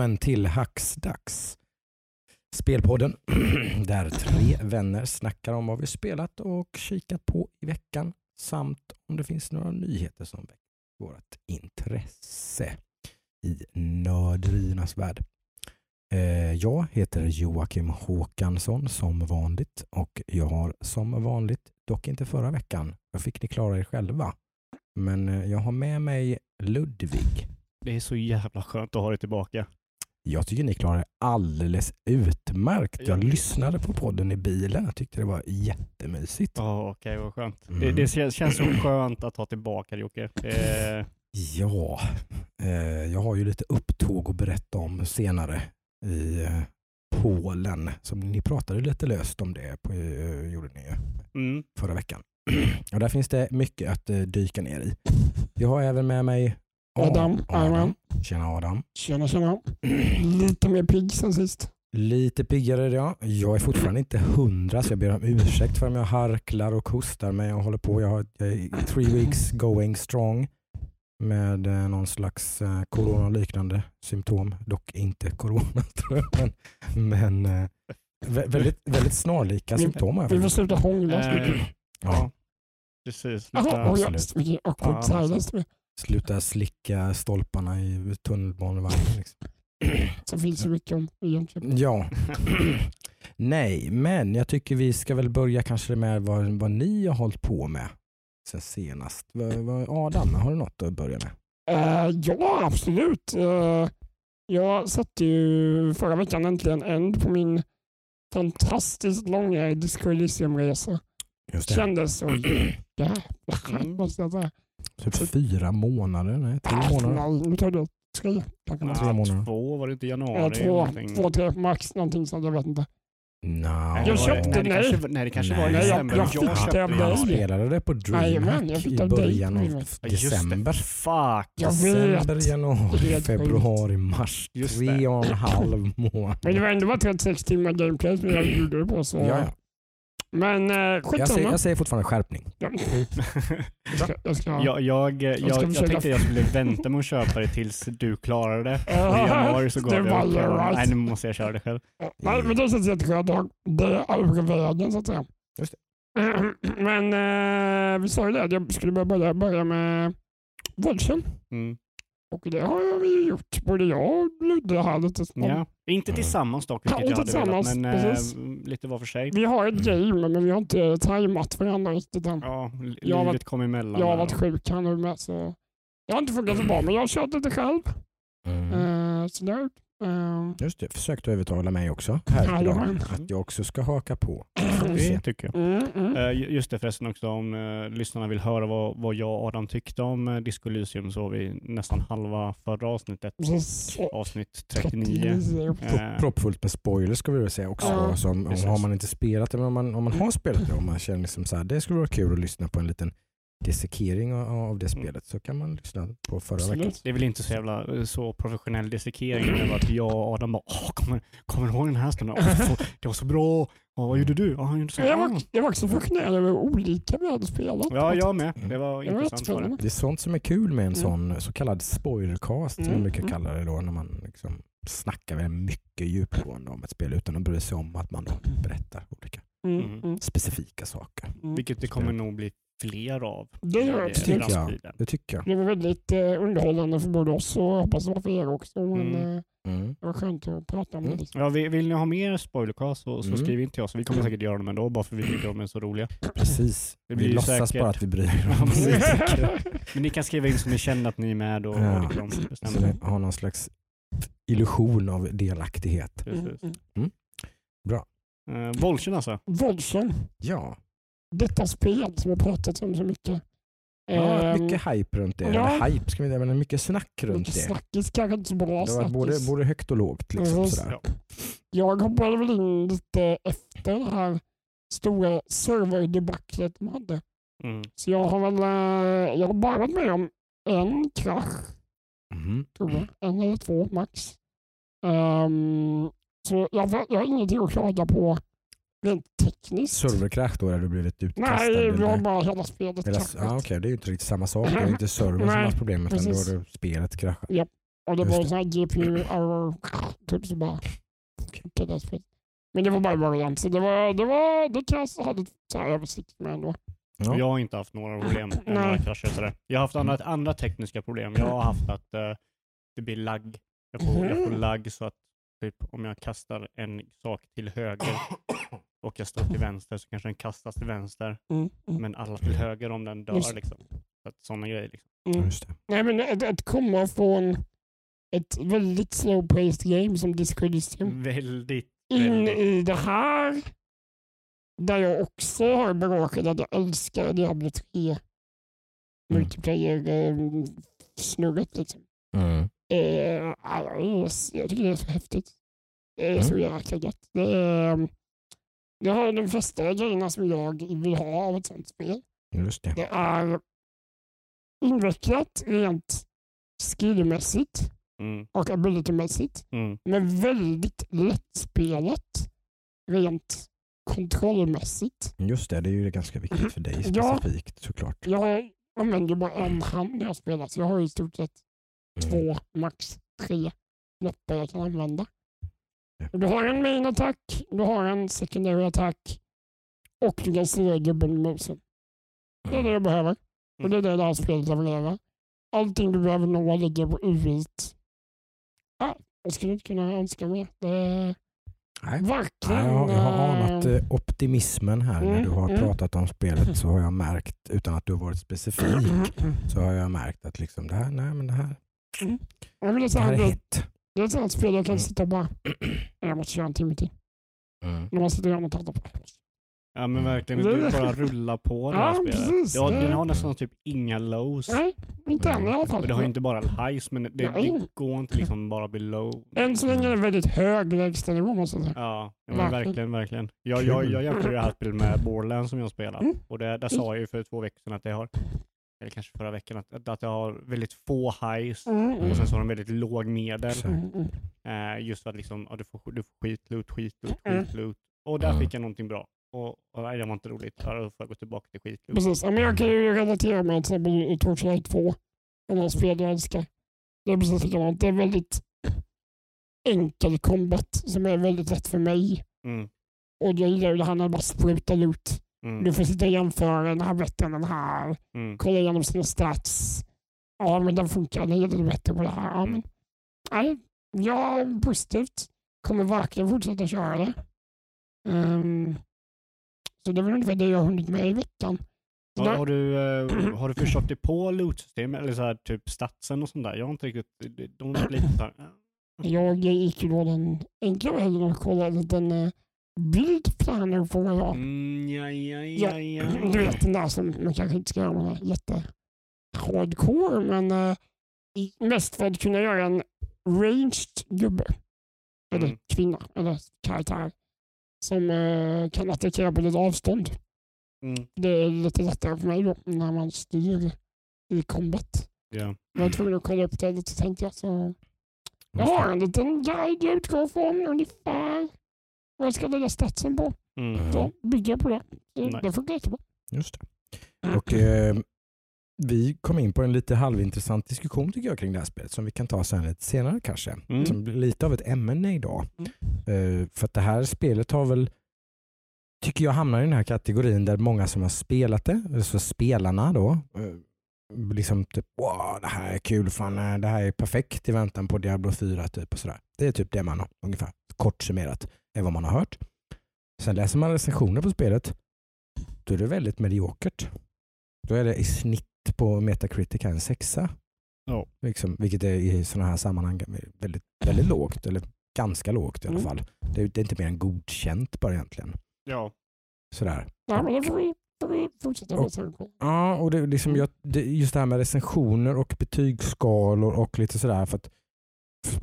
välkommen till Hacksdags. Spelpodden där tre vänner snackar om vad vi spelat och kikat på i veckan samt om det finns några nyheter som väcker vårt intresse i nörderiernas värld. Eh, jag heter Joakim Håkansson som vanligt och jag har som vanligt, dock inte förra veckan, då fick ni klara er själva. Men eh, jag har med mig Ludvig. Det är så jävla skönt att ha dig tillbaka. Jag tycker ni klarar alldeles utmärkt. Jag Ja. lyssnade på podden i bilen. Jag tyckte det var jättemysigt. Ja, okej, vad skönt. Mm. Det, det känns, så skönt att ha tillbaka dig Jocke. Eh, Ja, eh, jag har ju lite upptåg att berätta om senare i eh, Polen. Som ni pratade lite löst om det, på, eh, gjorde ni ju mm. förra veckan. Och där finns det mycket att eh, dyka ner i. Jag har även med mig Adam, Adam. Adam. Tjena Adam. Tjena tjena. Lite mer pigg sen sist. Lite piggare idag. Jag är fortfarande inte hundra så jag ber om ursäkt för om jag harklar och hostar men jag håller på. Jag har jag är three weeks going strong med eh, någon slags eh, coronaliknande symptom. Dock inte corona tror jag. Men, men eh, vä- väldigt, väldigt snarlika Vi- symptom har jag Vi får sluta hångla. Eh, Ja, ja, precis. Ja. absolut. Sluta slicka stolparna i tunnelbanevagnen. Liksom. Så finns det mycket om Jönköping. Ja. Nej, men jag tycker vi ska väl börja kanske med vad, vad ni har hållit på med sen senast. Adam, har du något att börja med? Eh, ja, absolut. Eh, jag satte ju förra veckan äntligen end på min fantastiskt långa Disco Elysium-resa. Det. Kändes så jävla måste jag säga. Typ fyra månader? Nej, tre månader? Nej, nu tar det tre. kanske. Ja, Tre månader. Två var det inte i januari? Eh, två, någonting? två, tre max någonting sånt. Jag vet inte. No. Nej, Jag det köpte- nej, det nej. kanske, nej, det kanske var i Nej, jag- december. jag fick det av det. dig. Spelade det på jag DreamHack i början av. Ja, det. december. Fuck. Jag December, vet. januari, februari, mars. Just tre det. och en halv månad. Men det var ändå bara 36 timmar gameplay som jag gjorde det på. Så. Ja, ja. Men eh, Jag, säger, jag säger fortfarande skärpning. Ja. Jag ska, jag ska, jag, jag, jag, jag, försöka- tänkte jag skulle vänta med att köpa det tills du klarade det. I januari så gav det jag Jag right. Nej, nu måste jag köra det själv. Nej, men det känns jätteskönt det över vägen så att säga. Just Men eh, vi sa ju det, att jag skulle börja, börja med Volchen. Mm. Och det har vi ju gjort, både jag och Ludde här lite. Ja. Inte Mm. tillsammans dock, Ja, vilket jag inte hade velat, tillsammans, men precis. eh, lite var för sig. Vi har ett game, men vi har inte tajmat varandra riktigt än. Ja, li- Jag har livet varit- kom emellan. Jag har varit sjuk här nu med, så det har inte funkat så bra. Men jag har kört lite själv. Mm. Eh, så det har Eh, Just det, försökte övertala mig också här idag att jag också ska haka på. Vi Det tycker jag. mm, mm. Eh, ju- Just det förresten också, om uh, lyssnarna vill höra vad, vad jag och Adam tyckte om uh, Disco Elysium så har vi nästan halva förra avsnittet, avsnitt 39. Eh, Proppfullt med spoilers ska vi väl säga också. Ja, som, om, har man inte spelat det, men om man, om man har spelat det och man känner liksom så här, det skulle vara kul att lyssna på en liten dissekering av, av det Mm. spelet så kan man lyssna på förra Absolut. veckan. det är väl inte så jävla eh, så professionell dissekering, var att jag och Adam bara Åh, kommer, kommer du ihåg den här stunden? Åh, så- det var så bra! Åh, vad gjorde du? Ja, han gjorde så. Jag var, jag var också fascinerad över olika vi hade spelat. Ja, jag med. Mm. Det var var intressant. Var det. jättespännande. Det är sånt som är kul med en Mm. sån så kallad spoilercast som Mm, vi brukar mm. kalla det då när man liksom snackar väldigt mycket djupgående om ett spel utan att bry sig om att man då berättar olika Mm, Mm. mm, specifika saker. mm. Vilket det kommer nog bli fler av. Det gör i det, tycker jag. Det tycker jag. Det var väldigt eh, underhållande för både oss och jag hoppas det var för er också. Men Mm. eh, Mm. det var skönt att prata om Mm. det. Liksom. Ja, vill, vill ni ha mer spoilercast så, så Mm. skriv in till oss. Vi kommer säkert göra dem ändå bara för vi tycker de är så roliga. Precis. Det blir vi låtsas säkert- bara att vi bryr Ja, oss. precis. Men ni kan skriva in så ni känner att ni är med och, Ja. och liksom Så bestämmer. vi har någon slags illusion av delaktighet. Mm, Precis. mm. Uh, Volchen alltså. Volchen, Ja, detta spel som har pratats om så mycket. ja Ehm, mycket hype runt det. ja. Eller hype ska vi säga, men mycket snack runt mycket det. snackis kanske inte så bra Det har varit både, både högt och lågt. Liksom, Mhm. sådär. Ja. Jag hoppade väl in lite efter det här stora serverdebaclet de hade. Mm. Så jag har väl eh, jag har bara varit med om en krasch, Mhm. tror jag. En eller två max. Ehm, så jag, jag har ingenting att klaga på rent tekniskt. Serverkrasch då, där du blivit utkastad? Nej, vi har eller? bara hela spelet Eller, kraschat. ja, okej, det är ju inte riktigt samma sak. Det är inte servern som har problemet utan då har det spelet kraschat. Och det Just var det. en sån här GPU error. Typ så bara spelet. Men det var bara början, så det var, det var, det kanske jag hade så här översikt med ändå. Ja. Jag har inte haft några problem med några krascher och sådär. Jag har haft andra, andra tekniska problem. Jag har haft att eh, det blir lagg. Jag får, jag får lagg så att typ, om jag kastar en sak till höger och jag står till vänster så kanske den kastas till vänster. Mm, mm, Men alla till höger om den dör. Liksom. Så att, sådana grejer. Liksom. mm. Just det. Nej, men att, att komma från ett väldigt slow-paced game som Disco Elysium Väldigt, in väldigt. i det här där jag också har bagaget att jag älskar Diablo 3 Mm. multiplayer-snurret. Liksom. Mm. Eh, ja, jag är- jag tycker det är så häftigt. Det är Mm. så jäkla gött. Det, är, det har de flesta grejerna som jag vill ha av ett sånt spel. Just det. Det är invecklat rent skillmässigt Mm, och abilitymässigt, mm, men väldigt lättspelat rent kontrollmässigt. Just det, det är ju ganska viktigt för dig Ja. specifikt såklart. Jag använder bara en hand när jag spelar, så jag har i stort sett Mm. två, max tre knappar jag kan använda. Du har en main attack, du har en secondary attack och du kan styra gubben med musen. Det är det jag behöver. Och det är det det här spelet levererar. Allting du behöver nå ligger på UIT. Ja, jag skulle inte kunna önska mer. Det Nej. verkligen... Ja, jag, har anat eh, eh, optimismen här när Mm, du har mm. pratat om spelet så har jag märkt, utan att du har varit specifik, så har jag märkt att liksom det här, nej men det här, men det, här är hett. Det är ett sånt spel jag kan Mm. sitta och bara... Jag måste köra en timme till. Mm. När man sitter och gör något annat. Ja men verkligen, du bara rulla på det Ja, här spelet. precis. Ja, den har nästan typ inga lows. Nej, inte än i alla fall. Det har ju inte bara highs, men det, det går inte liksom bara bli low. Än så länge är det väldigt hög lägstanivå måste jag säga. Ja, ja men Verkligen. verkligen, verkligen. Jag, jag, jag jämför det här spelet med Borderlands som jag spelar. Mm. Och det, där sa jag ju för två veckor sedan att det har, eller kanske förra veckan, att, att det har väldigt få highs Mm, mm, och sen så har de väldigt låg medel. Mm, mm. Eh, just för att liksom, ja, du, får, du får skitloot, skitloot, Mm. skitloot. Och där Mm. fick jag någonting bra. Och, och nej, det var inte roligt. Då får jag gå tillbaka till skitloot. Precis, ja, men jag kan ju relatera med till exempel i Torchlight 2. Den här spel jag älskar. Det är precis likadant. Det är väldigt enkel combat som är väldigt lätt för mig. Mm. Och jag gillar ju det här när det bara sprutar ut. Mm. Du får sitta och jämföra den här än den här. Mm. Kolla igenom sina stats. Ja, men den funkar. Den lite bättre på det här. Ja, men, nej, jag är positivt. Kommer verkligen fortsätta köra det. Ehm, så det väl ungefär det jag har hunnit med i veckan. Har, där- har, du, eh, har du förstått dig på lootsystem eller så här, typ statsen och sånt där? Jag har inte riktigt, de- lite så här, Jag gick ju då den enkla vägen och kollade en liten uh, planner på vad jag. mm, ja, ja, Ja, ja, Du vet den där som man kanske inte ska göra med jätte hardcore men uh, mest för att kunna göra en ranged gubbe. Eller Mm. kvinna eller karaktär. Som eh, kan attackera på lite avstånd. Mm, Det är lite lättare för mig då när man styr i combat. ja. Jag var tvungen att kolla upp det lite tänkte jag. Så jag har en liten guide jag utgår från ungefär jag ska lägga statsen på. Mm. Så bygger jag på det. Nej. Det funkar jättebra. Just det. Och, eh, vi kom in på en lite halvintressant diskussion tycker jag kring det här spelet som vi kan ta sen lite senare kanske. Mm. Som blir lite av ett ämne idag. Mm. Eh, för att det här spelet har väl, tycker jag hamnar i den här kategorin där många som har spelat det, alltså spelarna då, eh, liksom typ wow, det här är kul, fan, eh, det här är perfekt i väntan på Diablo 4 typ och sådär. Det är typ det man har, ungefär kort summerat, är vad man har hört. Sen läser man recensioner på spelet, då är det väldigt mediokert. Då är det i snitt på Metacritic en sexa. Ja. Liksom, vilket är i sådana här sammanhang väldigt, väldigt lågt, eller ganska lågt i alla Mm. fall. Det är, det är inte mer än godkänt bara egentligen. Ja. Sådär. Ja, Och-. Ja, och det, liksom, jag, det, just det här med recensioner och betygsskalor och lite sådär. För att, för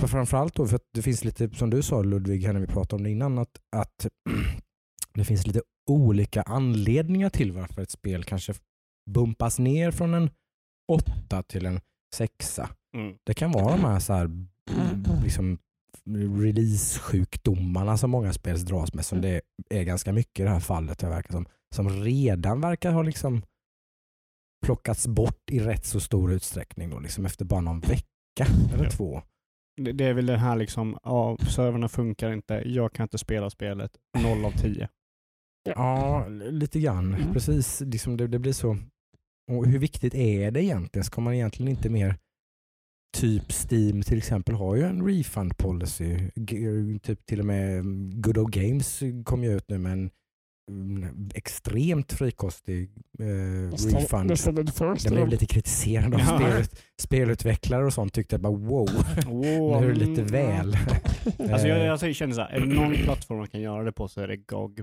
framförallt då, för att det finns lite, som du sa Ludvig, här när vi pratade om det innan, att, att det finns lite olika anledningar till varför ett spel kanske bumpas ner från en åtta till en sexa. Mm. Det kan vara de här, så här liksom, release-sjukdomarna som många spel dras med, som det är ganska mycket i det här fallet. Det verkar som, som redan verkar ha liksom plockats bort i rätt så stor utsträckning då, liksom efter bara någon vecka eller Ja. två. Det, det är väl det här liksom, ja, servrarna funkar inte, jag kan inte spela spelet, 0 av 10. Ja, lite grann. Mm. Precis, liksom det, det blir så. Och hur viktigt är det egentligen? Ska man egentligen inte mer Typ Steam till exempel har ju en refund policy. G- Typ till och med mm, Good Old Games kom ju ut nu med en extremt frikostig eh, refund. Nästan den blev lite kritiserad av Ja. spel, spelutvecklare och sånt. Tyckte att bara wow, Wow. nu är det lite mm, väl. Alltså jag, Eh, jag känner så här, är det någon plattform man kan göra det på så är det GOG.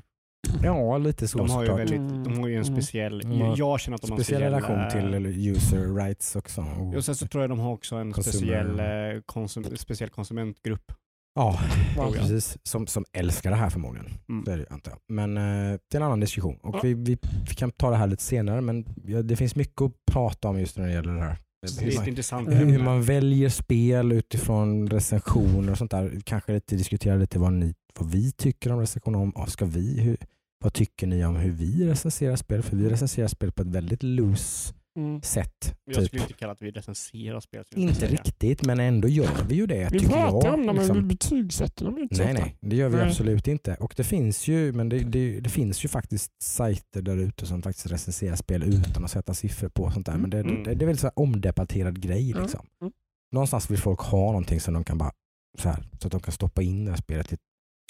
ja, lite så De har ju, väldigt, de har ju en Mm. speciell, Mm. jag känner att de har en Speciell relation eh, till user rights också. Och- Och sen så tror jag de har också en speciell, eh, konsum, speciell konsumentgrupp. Ja, Ja. precis. Som, som älskar det här förmodligen. Mm. Så är det, antar jag. Men eh, det är en annan diskussion. Och Ja. vi, vi, vi kan ta det här lite senare men ja, det finns mycket att prata om just när det gäller det här. Det Hur man, intressant hur, ämne. man väljer spel utifrån recensioner och sånt där. Kanske lite diskutera lite vad, ni, vad vi tycker om recensioner. Om, ska vi, hur, vad tycker ni om hur vi recenserar spel? För vi recenserar spel på ett väldigt loose Mm. sätt. Jag Typ. skulle inte kalla att vi recenserar spel. Inte riktigt, men ändå gör vi ju det. Vi pratar jag, om dem men liksom. vi betygsätter dem inte Nej, nej, det gör vi Nej. absolut inte. Och det finns ju, men det, det, det finns ju faktiskt sajter där ute som faktiskt recenserar spel utan att sätta siffror på sånt där. Men det, Mm. det, det är väl så här omdebatterad grej. Liksom. Mm. Någonstans vill folk ha någonting som de kan bara, så, här, så att de kan stoppa in det här spelet i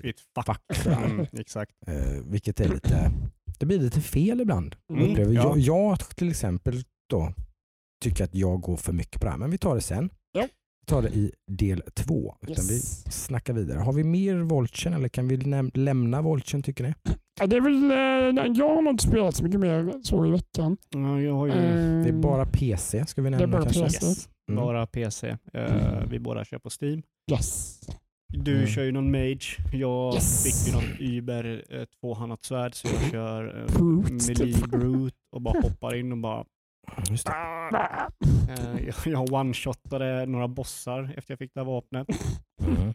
I ett fack. fack. Mm, exakt. Eh, vilket är lite, det blir lite fel ibland. Mm, ja. jag, jag till exempel då tycker att jag går för mycket på det här. Men vi tar det sen. Ja. Vi tar det i del två. Utan vi Yes. snackar vidare. Har vi mer Volchen eller kan vi lämna Volchen tycker ni? Ja, det är väl, eh, jag har inte spelat så mycket mer så i veckan. Ja, jag har ju Eh, Det är bara PC ska vi det är nämna bara kanske. PC. yes, Mm. bara PC. Eh, vi båda kör på Steam. Yes. Du Mm. kör ju någon Mage. Jag Yes. fick ju någon Uber eh, tvåhandat svärd så jag kör eh, Brute, melee typ. brute och bara hoppar in och bara Just det. Ah, eh, jag- Jag one-shotade några bossar efter jag fick det här vapnet. Mm.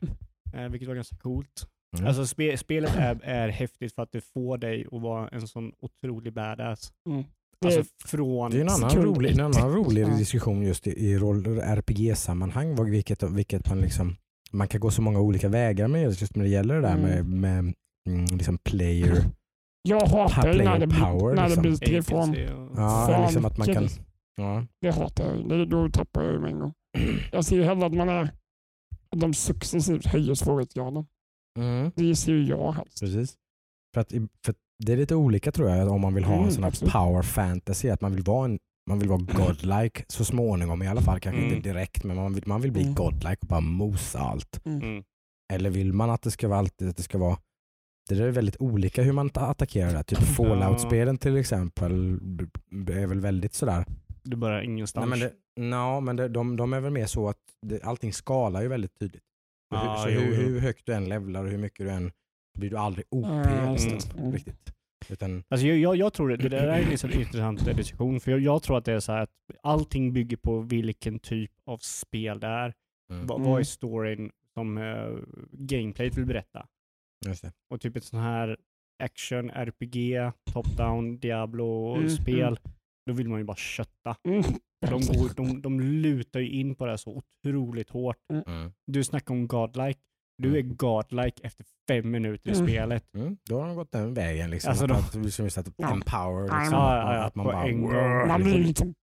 Eh, vilket var ganska coolt. Mm. Alltså spe, spelet är, är häftigt för att det får dig att vara en sån otrolig badass. Mm. Det- Alltså från... det är en annan sekund rolig, en annan rolig diskussion just i, i roll- RPG-sammanhang. Vilket, vilket man, liksom, man kan gå så många olika vägar med just när det gäller det där med, Mm. med mm, liksom player, Jag hatar det player när det power, när det liksom. APC och... ja, Fan, liksom att man kan ja. Det hatar jag. Det, då tappar jag ju med en gång. Jag ser ju hellre att man är att de successivt höjer svårighetsgraden. mm. Det ser ju jag helst. Precis. För att, för det är lite olika tror jag om man vill ha en Mm, sån här absolut. power fantasy. Att man vill vara en man vill vara godlike så småningom i alla fall. Kanske Mm. inte direkt men man vill, man vill bli Mm. godlike och bara mosa allt. Mm. Eller vill man att det ska vara alltid att det ska vara det är väldigt olika hur man ta- attackerar det. Typ Fallout-spelen till exempel är väl väldigt sådär. Du börjar ingenstans. Nej, men det, no, men det, de, de är väl mer så att det, allting skalar ju väldigt tydligt. Så hur, så jo, hur, jo. hur högt du än levlar och hur mycket du än blir du aldrig OP det. Mm. riktigt. Utan, Alltså jag, jag, jag tror det, det där är en liksom intressant eh, diskussion, för jag, jag tror att det är så här att allting bygger på vilken typ av spel det är. mm, Va, Mm. Vad är storyn som uh, gameplayet vill berätta? Just det. Och typ ett sån här action, RPG, top-down, Mm, Diablo-spel, mm. då vill man ju bara kötta. Mm. De, går, de, de lutar ju in på det här så otroligt hårt. Mm. Du snackar om godlike. Du är godlike efter fem minuter i Mm. spelet. Mm, då har de gått den vägen. Liksom, Alltså att, då- att, liksom, just att Ja. empower. Ja, Liksom, ja, ja, att man på bara, en gång. wow, Man blir liksom.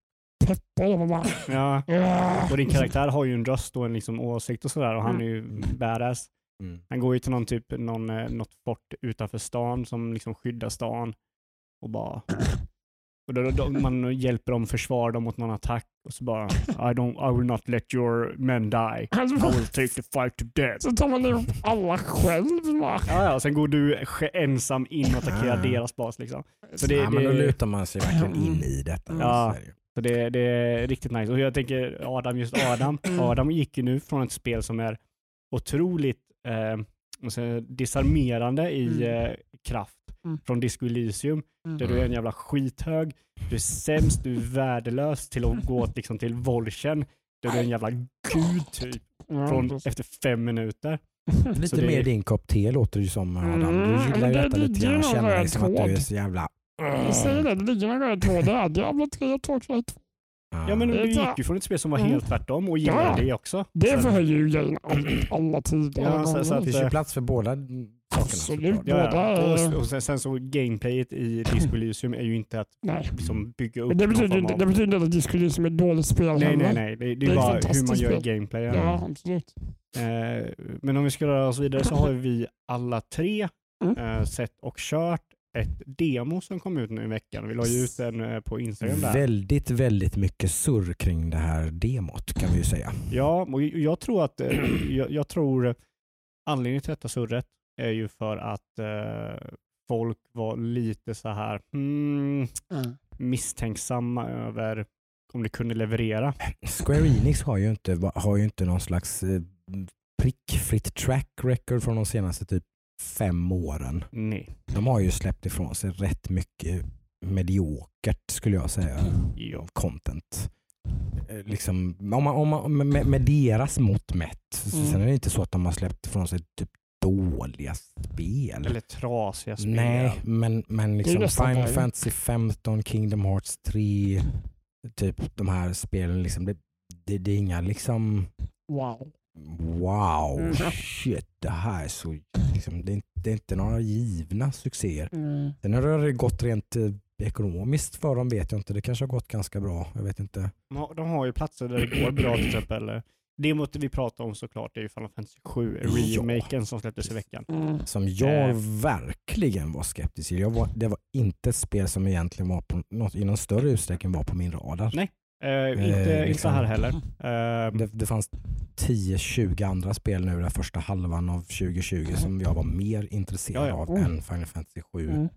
peppad och bara... Ja. "Ja." Och din karaktär har ju en röst och en liksom åsikt och sådär och han är ju Mm. badass. Mm. Han går ju till någon typ, någon, eh, något fort utanför stan som liksom skyddar stan och bara... Och då, då, man hjälper dem försvara dem mot någon attack och så bara I, don't, I will not let your men die. I will take the fight to death. så tar man ihop alla själv. Bara. Ja, ja, sen går du ensam in och attackerar Ah. deras bas liksom. Så det, ja, men då det, lutar man sig verkligen in i detta. Ja. Så det så det, det är riktigt nice. Och jag tänker Adam, just Adam. Adam gick ju nu från ett spel som är otroligt eh, disarmerande i Mm. eh, kraft Mm. från Disco Elysium. Mm. Där du är en jävla skithög, du är sämst, du är värdelös till att gå liksom, till Volchen. Där du är en jävla gud typ. Från, efter fem minuter. Lite det- mer din kopp te låter det ju som Adam. Mm, Du gillar ju det detta lite grann känner dig som att du är så jävla... Jag säger det, det ligger en röd tråd där. Diablo 3 och Torchlight 2. Ja men Det gick ju från ett spel som var Mm. helt tvärtom och gillade Ja. det också. Det förhöjer ju grejen all, alla tidigare Ja, så- så att- det finns ju plats för båda sakerna. Absolut. Ja, Båda ja. Och, och sen, sen så gameplayet i Disco Elysium är ju inte att Nej. liksom bygga upp Men det någon betyder, av... det betyder inte att Disco som är ett dåligt spel Nej, heller. nej, nej. Det, det är Det är bara hur man gör spel. gameplay. Ja, absolut. Eh, men om vi ska röra oss vidare så har vi alla tre Mm. eh, sett och kört ett demo som kom ut nu i veckan. Vi la ju ut den eh, på Instagram där. Väldigt, väldigt mycket surr kring det här demot kan vi ju säga. Ja, och jag tror att eh, jag, jag tror anledningen till detta surret är ju för att eh, folk var lite så här hmm, Mm. misstänksamma över om det kunde leverera. Square Enix har ju inte, har ju inte någon slags eh, prickfritt track record från de senaste typ fem åren. Nej. De har ju släppt ifrån sig rätt mycket mediokert skulle jag säga. Ja. Content. Eh, Liksom, om man, om man, med, med deras mått mätt. Mm. Sen är det inte så att de har släppt ifrån sig typ dåliga spel. Eller trasiga spel. Nej, men, men liksom Final. Fantasy 15, Kingdom Hearts 3, typ de här spelen. Liksom, det, det, det är inga liksom Wow. Wow, Mm. shit, det här är så... Liksom, det, är inte, det är inte några givna succéer. Mm. Sen har det gått rent eh, ekonomiskt för dem vet jag inte. Det kanske har gått ganska bra. Jag vet inte. De har, de har ju platser där det går bra till exempel. eh, Demot vi pratar om såklart är ju Final Fantasy 7 Ja. remaken som släpptes i veckan. Mm. Som jag Eh. verkligen var skeptisk till. Jag var, det var inte ett spel som egentligen var på något, i någon större utsträckning var på min radar. Nej. Eh, inte, Eh, inte liksom. här heller. Eh, Det, det fanns 10-20 andra spel nu den första halvan av 2020 som jag var mer intresserad Ja, ja. av Mm. än Final Fantasy 7. Mm.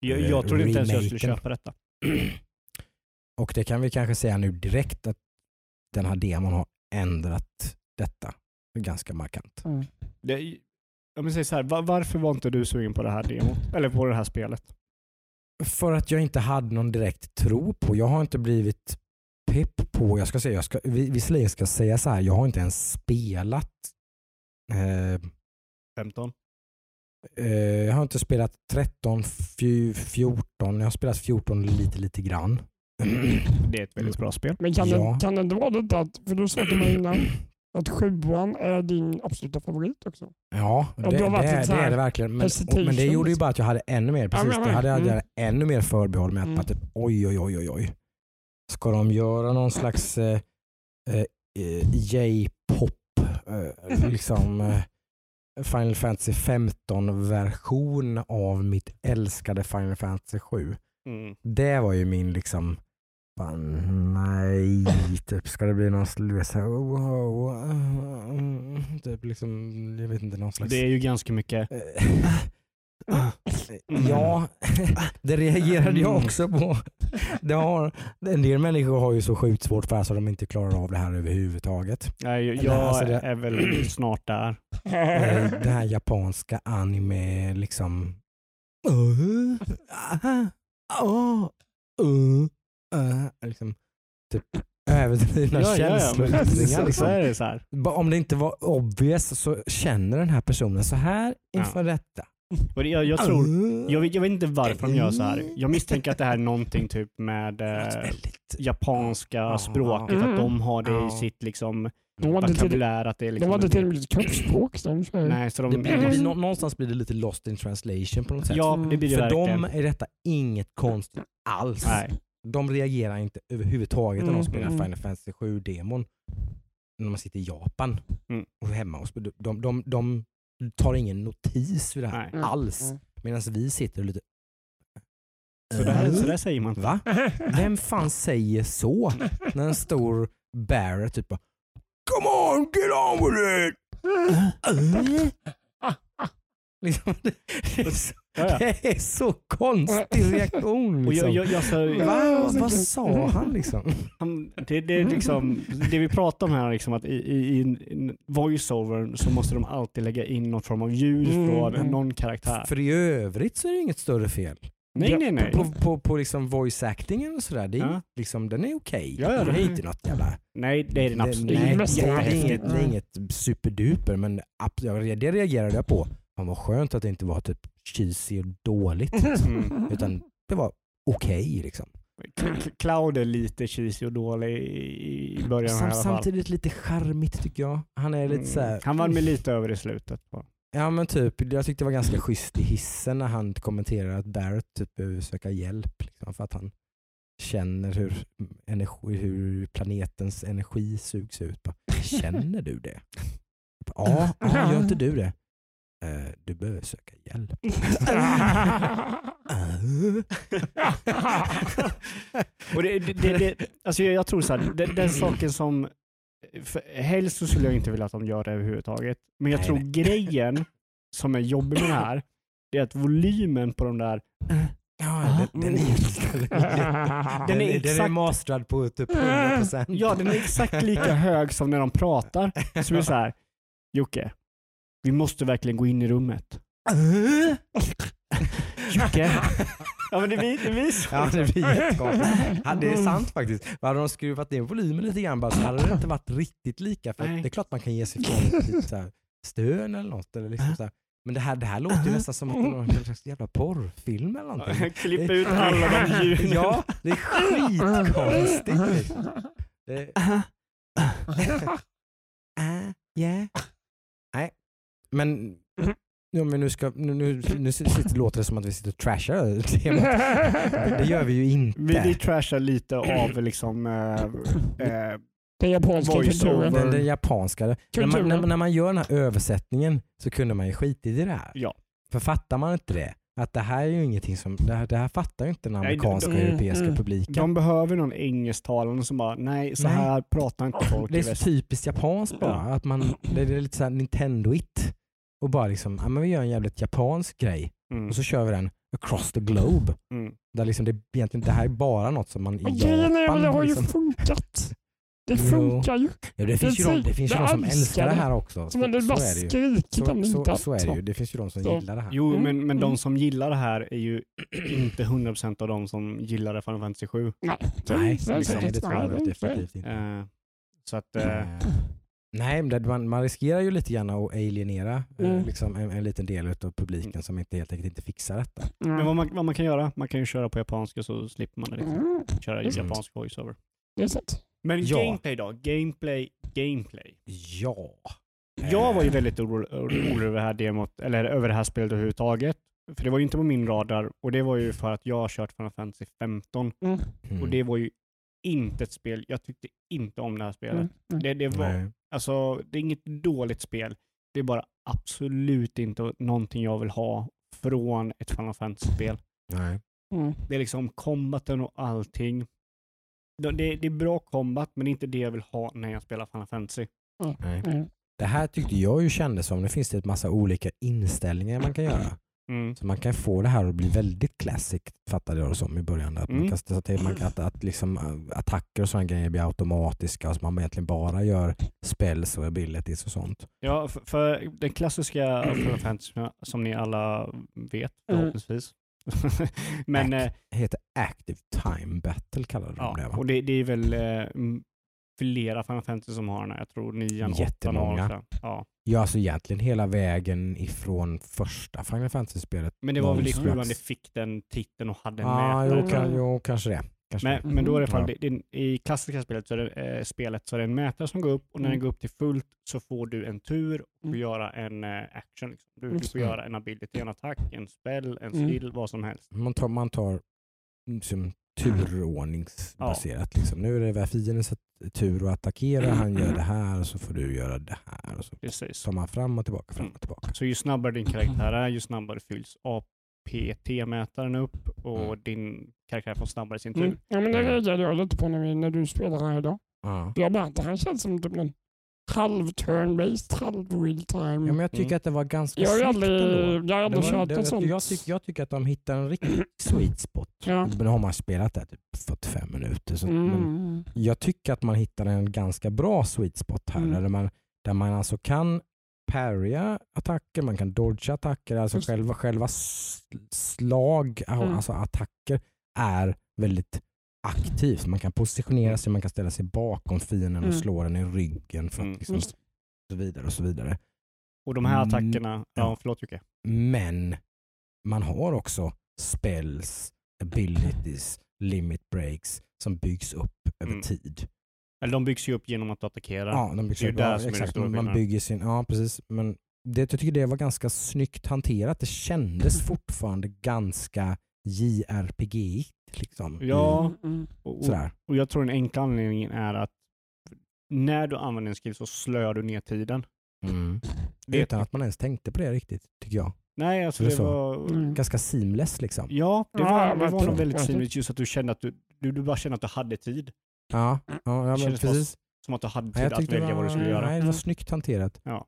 jag, jag trodde inte ens jag skulle köpa detta. Och det kan vi kanske säga nu direkt att den här demon har ändrat detta ganska markant. Mm. Det, om säger så här, va- varför var inte du sugen på det här demot? Eller på det här spelet? För att jag inte hade någon direkt tro på. Jag har inte blivit pepp på, jag ska säga, jag ska, vi- visserligen ska jag säga så här, jag har inte ens spelat eh, 15? eh, jag har inte spelat 13, fj- 14, jag har spelat 14 lite lite grann. Det är ett väldigt bra spel. Men kan, Ja. det, kan det inte vara det att, för du sa till mig innan, att sjuan är din absoluta favorit också? Ja, det, Ja, det, det här är det verkligen. Men, hesitation, men det gjorde ju liksom. bara att jag hade ännu mer, precis, men, det hade, hade mm. jag ännu mer förbehåll med att Mm. typ, oj oj oj oj oj. Ska de göra någon slags eh, eh, eh, J-pop, eh, liksom eh, Final Fantasy 15 version av mitt älskade Final Fantasy 7. Mm. Det var ju min liksom, fan, nej, typ ska det bli någon slags, wow, mm, typ liksom, jag vet inte, någon slags Det är ju ganska mycket... Eh, Ja, det reagerade jag också på. Det har, en del människor har ju så sjukt svårt för det här så de inte klarar av det här överhuvudtaget. Nej, jag Eller, alltså det- är väl snart där. Eh, Det här japanska anime liksom... Uh, ah, ah, uh, uh, liksom typ överdrivna Liksom. är det så här. Bara Om det inte var obvious så känner den här personen så här inför detta. Och jag, jag tror... Uh, Jag vet, jag vet inte varför de gör så här. Jag misstänker att det här är någonting typ med eh, väldigt japanska Ja. språket, att Mm. de har det i sitt liksom De hade till, vokabulär. Att det är de hade till och med ett kroppsspråk. De. Nej, så de... Det blir, någonstans blir det lite lost in translation på något sätt. ja, det blir det För verkligen. dem är detta inget konstigt alls. Nej. De reagerar inte överhuvudtaget när de Mm, spelar mm. Final Fantasy 7-demon. När man sitter i Japan Mm. och hemma. Och spelar. de, de, de tar ingen notis vid det här Nej. Mm, alls. mm. Medan vi sitter och lite... Så där, Äh? så där säger man. Va? Vem fan säger så? När en stor Barrett typ bara Come on, get on with it! Äh? liksom, det, så, Ja, ja. det är så konstig reaktion. Och jag, Liksom. jag, jag, så, Va? Vad sa han liksom? han, det, det, är liksom, det vi pratar om här, liksom, att i, i, i voiceover så måste de alltid lägga in någon form av ljud Mm, från någon karaktär. För i övrigt så är det inget större fel. Nej, nej, nej. På, på, på liksom voice actingen och sådär, det är, Ja. liksom, den är okej. Ja, ja, det är inte något jävla... Nej, det är den absolut det, nej, det, är häftigt. inget, det är inget superduper men det reagerade jag på. Fan vad skönt att det inte var typ cheesy och dåligt. Liksom. Mm. Utan det var okej liksom. K- K- Cloud är lite cheesy och dålig i, början här, i Sam, alla fall. samtidigt lite charmigt tycker jag. Han är lite Mm. så här, Han vann mig lite över i slutet. På. Ja men typ, jag tyckte det var ganska schysst i hissen när han kommenterar att Barrett typ behöver söka hjälp. Liksom, för att han känner hur, energi, hur planetens energi sugs ut. Bara, Känner du det? Ja, ja, gör inte du det? "Eh, du behöver söka hjälp. Och det, det, det, alltså jag, jag tror så här, den, den saken som... För, helst så skulle jag inte vilja att de gör det överhuvudtaget. Men jag Nej, tror nej. grejen som är jobbig med det här, det är att volymen på de där... Ja, den, den, är, den, är, den, är, den är exakt- masterad på typ 100%. Ja, den är exakt lika hög som när de pratar. Så det är så här, Jocke, vi måste verkligen gå in i rummet. Jocke. Ja men det blir, det blir så. Ja, det blir jättekonstigt. Ja, det är sant faktiskt. Hade de skruvat ner volymen lite grann bara, så hade det inte varit riktigt lika. För det är klart man kan ge sig ifrån ett litet så här stön eller något. Eller liksom så här. Men det här, det här låter ju nästan som att det är någon slags jävla porrfilm eller någonting. Klippa ut alla de ljuden. Ja, det är skitkonstigt. Det, äh, yeah. Men Ja, men nu, ska, nu, nu, nu sitter, låter det som att vi sitter och trashar temat. Det gör vi ju inte. Vi, vi trashar lite av liksom eh, eh, Den japanska kulturen. den, den japanska. När man, Kulturen. när, när man gör den här översättningen så kunde man ju skitit i det här. Ja. För fattar man inte det, att det här är ju ingenting som, det här, det här fattar ju inte den Nej, amerikanska de- och europeiska mm, publiken. de behöver någon engelsktalande som bara, nej så Nej. här pratar inte folk det är så typiskt japanskt bara. Att man, det är lite såhär Nintendo-it. Och bara liksom, ja, men vi gör en jävligt japansk grej Mm. och så kör vi den across the globe. Mm. Där liksom det, egentligen, det här är bara något som man i Och grejen är det har Japan... ju Liksom, funkat. Det funkar ju. ja, det finns ju de, det finns ju de som älskar det det. här också. Så så bara är det ju. skrikit om det Så, så, så är det ju. Det finns ju de som Så. gillar det här. Jo, Mm, men, men de mm. som gillar det här är ju inte 100% av de som gillar Final Fantasy 7. Nej, Nej, nej, det tror jag definitivt inte. Eh, så att, Eh, Nej, man, man riskerar ju lite grann att alienera eh, Mm. liksom en, en liten del av publiken som inte, helt enkelt inte fixar detta. men vad man, vad man kan göra, man kan ju köra på japanska så slipper man det. Liksom. Mm, Köra Mm. japansk voiceover. det är sant. Men Ja. gameplay då? Gameplay, gameplay. Ja. Jag var ju Eh, väldigt orolig orolig över det här demot, eller över det här spelet överhuvudtaget. För det var ju inte på min radar och det var ju för att jag har kört Final Fantasy 15 Mm, mm. och det var ju inte ett spel, jag tyckte inte om det här spelet. mm, mm. Det, det, var, Nej. Alltså, det är inget dåligt spel, det är bara absolut inte någonting jag vill ha från ett Final Fantasy-spel. Nej. Mm. Det är liksom combaten och allting. Det, det det är bra combat, men det är inte det jag vill ha när jag spelar Final Fantasy. Nej. Mm. Det här tyckte jag ju kändes som, nu finns det ett massa olika inställningar man kan göra. Mm. Så man kan få det här att bli väldigt classic, fattade jag det som i början. Att, man Mm. kan, så att, man kan, att, att liksom, äh, attacker och sådana grejer blir automatiska, så man egentligen bara gör spells och abilities och sånt. Ja, för, för den klassiska Final Fantasy som ni alla vet Mm. förhoppningsvis. Men eh, Det heter Active Time Battle kallade de ja, det va? och det, det är väl eh, flera Final Fantasy som har den här. Jag tror nian, åttan Jättemånga. har den. Ja. Ja, alltså egentligen hela vägen ifrån första Final Fantasy-spelet. Men det var väl i sjuan det fick den titeln och hade en Ja, mätare. jo, kan, jo, kanske det. Kanske Men, det. men då är det i alla fall, Ja. det, i klassiska spelet så är det, eh, spelet så är det en mätare som går upp och när den Mm. går upp till fullt så får du en tur och får Mm. göra en eh, action. Liksom. Du, du får göra en ability, en attack, en spell, en Mm. skill, vad som helst. Man tar, man tar liksom, turordningsbaserat. Liksom. Nu är det fiendens tur att attackera, han gör det här och så får du göra det här. Och så Precis. tar man fram och tillbaka, fram och tillbaka. Så ju snabbare din karaktär är, ju snabbare fylls APT-mätaren upp och Mm. din karaktär får snabbare sin tur. Mm. Ja, men det reagerade jag lite på när, vi, när du spelade här idag. Ja. Jag bara, det här känns som typ en halv turn-based, halv real time. Ja, men jag tycker Mm. att det var ganska jag snyggt aldrig, ändå. jag har aldrig kört ett sånt. jag, tycker, jag tycker att de hittar en riktig sweet spot. Ja. Men har man spelat det typ 45 minuter. Så, men Mm. jag tycker att man hittar en ganska bra sweet spot här. Mm. Där, man, där man alltså kan parrya attacker, man kan dodga attacker. Alltså Just själva, själva slag, Mm. alltså attacker är väldigt aktivt. Man kan positionera sig, man kan ställa sig bakom fienden och Mm. slå den i ryggen för att Mm. liksom, och så vidare och så vidare. Och de här Mm. attackerna, ja, Ja. förlåt Jocke. Men man har också spells, abilities, limit breaks som byggs upp över Mm. tid. Eller de byggs ju upp genom att du attackerar. Ja, de byggs Det är ju upp, där ja, som är den exakt. stora Man bygger sin, ja precis. Men det, jag tycker det var ganska snyggt hanterat. Det kändes fortfarande ganska JRPG liksom. Ja, Mm. och, och, Sådär. och jag tror den enkla anledningen är att när du använder en skill så slör du ner tiden. Mm. Det- Utan att man ens tänkte på det riktigt, tycker jag. Nej, alltså det det var... Mm. Ganska seamless liksom. Ja, det Ja, var, det var nog väldigt synligt just att du kände att du, du, du bara kände att du hade tid. Ja, ja, ja men bara precis. Som att du hade tid att det välja vad du skulle var, göra. nej, det var snyggt hanterat. Ja.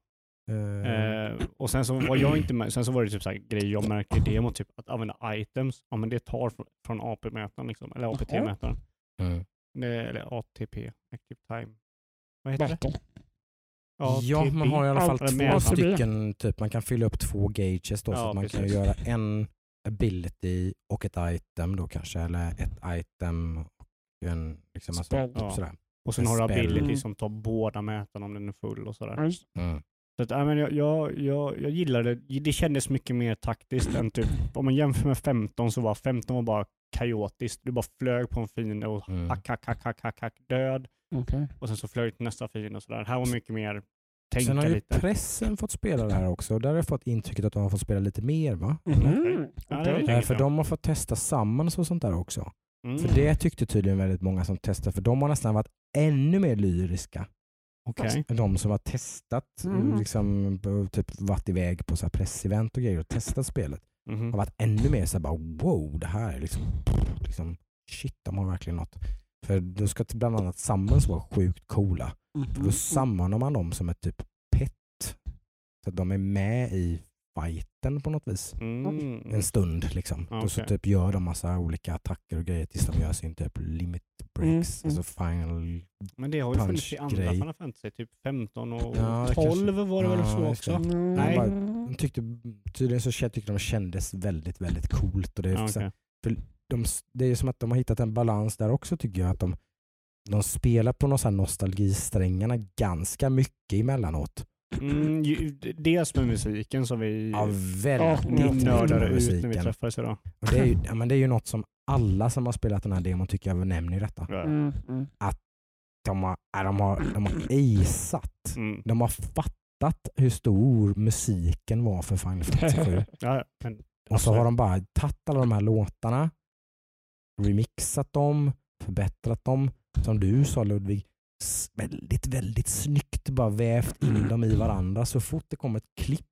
Eh, och sen så var jag inte med, sen så var det typ så här grejer jag märkte i demon, typ att använda items, ja men det tar från, från AP-mätaren liksom, eller APT-mätaren. mm. Det- Eller ATP, Active Time. Vad heter det? Ja, man har i alla fall två stycken, typ, man kan fylla upp två gauges då, så Ja, att man kan precis. göra en ability och ett item då kanske, eller ett item och en, liksom, alltså, Spell. typ Ja. sådär. Och sen har du ability Mm. som tar båda mätarna om den är full och sådär. Just- Mm. Så att, ja, men jag, jag, jag, jag gillade det. Det kändes mycket mer taktiskt än typ, om man jämför med 15 så var 15 var bara kaotiskt. Du bara flög på en fiende och Mm. hack, hack, hack, hack, hack, hack, död. Okej. Och sen så flög du till nästa fiende och sådär. Här var mycket mer tänka Sen har ju lite. pressen fått spela det här också. Där har jag fått intrycket att de har fått spela lite mer va? Mhm. Ja, det. Eh, för de har fått testa Summons och sånt där också. Mm. För det tyckte tydligen väldigt många som testade, för de har nästan varit ännu mer lyriska än de som har testat, Mm. liksom, typ varit iväg på så här pressevent och grejer och testat spelet. Mhm. har varit ännu mer så här bara wow, det här är liksom, liksom shit, de har verkligen något. För då ska till bland annat Summons vara sjukt coola. För Mhm. då sammanar man dem som ett typ pet. Så att de är med i fighten på något vis. Mm. En stund liksom. Ja, Och så typ gör de massa olika attacker och grejer tills de gör sin typ limit breaks. Mm, mm. Alltså final. Men det har ju funnits i andra. Final Fantasy, typ 15 och Ja, det 12 var det väl Ja, så just det. också? Mm. Nej. De tyckte, tydligen så tyckte de kändes väldigt, väldigt coolt. Och det, är Ja, så- okej. de, det är som att de har hittat en balans där också tycker jag. Att de, de spelar på någon sån här nostalgisträngarna ganska mycket emellanåt. Mm, ju- dels med musiken som vi Ja, Ja, väldigt mycket nördade med ut när vi träffades idag. Och det, är ju, ja, men det är ju något som alla som har spelat den här demon tycker jag nämner detta. Ja. Mm. Mm. De har, ja, de har, de har aceat. Mm. De har fattat hur stor musiken var för Final Fantasy 7. Ja, men, Och så har de bara tagit alla de här låtarna, remixat dem, förbättrat dem. Som du sa Ludvig, väldigt, väldigt snyggt bara vävt in dem i varandra. Så fort det kommer ett klipp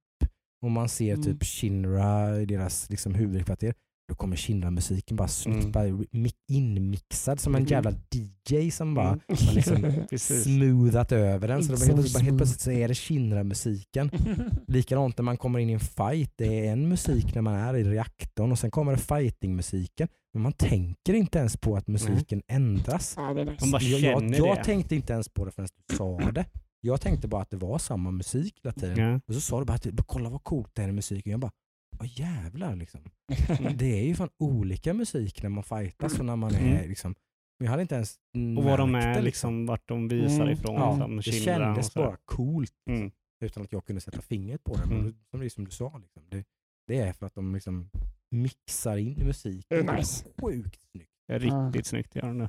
och man ser Mm. typ Shinra i deras liksom, huvudkvarter, då kommer Shinra-musiken bara snyggt Mm. bara inmixad som en Mm. jävla DJ som bara Mm. har liksom smoothat över den. Så det bara helt, helt plötsligt så är det Shinra-musiken. Likadant när man kommer in i en fight. Det är en musik när man är i reaktorn och sen kommer det fighting-musiken. Men man tänker inte ens på att musiken ändras. Ja, är Jag, jag, jag tänkte inte ens på det förrän du sa det. Jag tänkte bara att det var samma musik hela tiden. Och så sa du bara att kolla vad coolt det är i musiken. Jag bara, vad jävlar liksom. Det är ju fan olika musik när man fightas och när man är Mm. liksom. Men jag hade inte ens Och vad de är, det, liksom, vart de visar Mm. ifrån. Ja, som det kändes bara coolt Mm. utan att jag kunde sätta fingret på det. Men Mm. som, det är som du sa, liksom, det, det är för att de liksom mixar in musiken. Det är nice. Sjukt snyggt. Det är riktigt snyggt gör de det.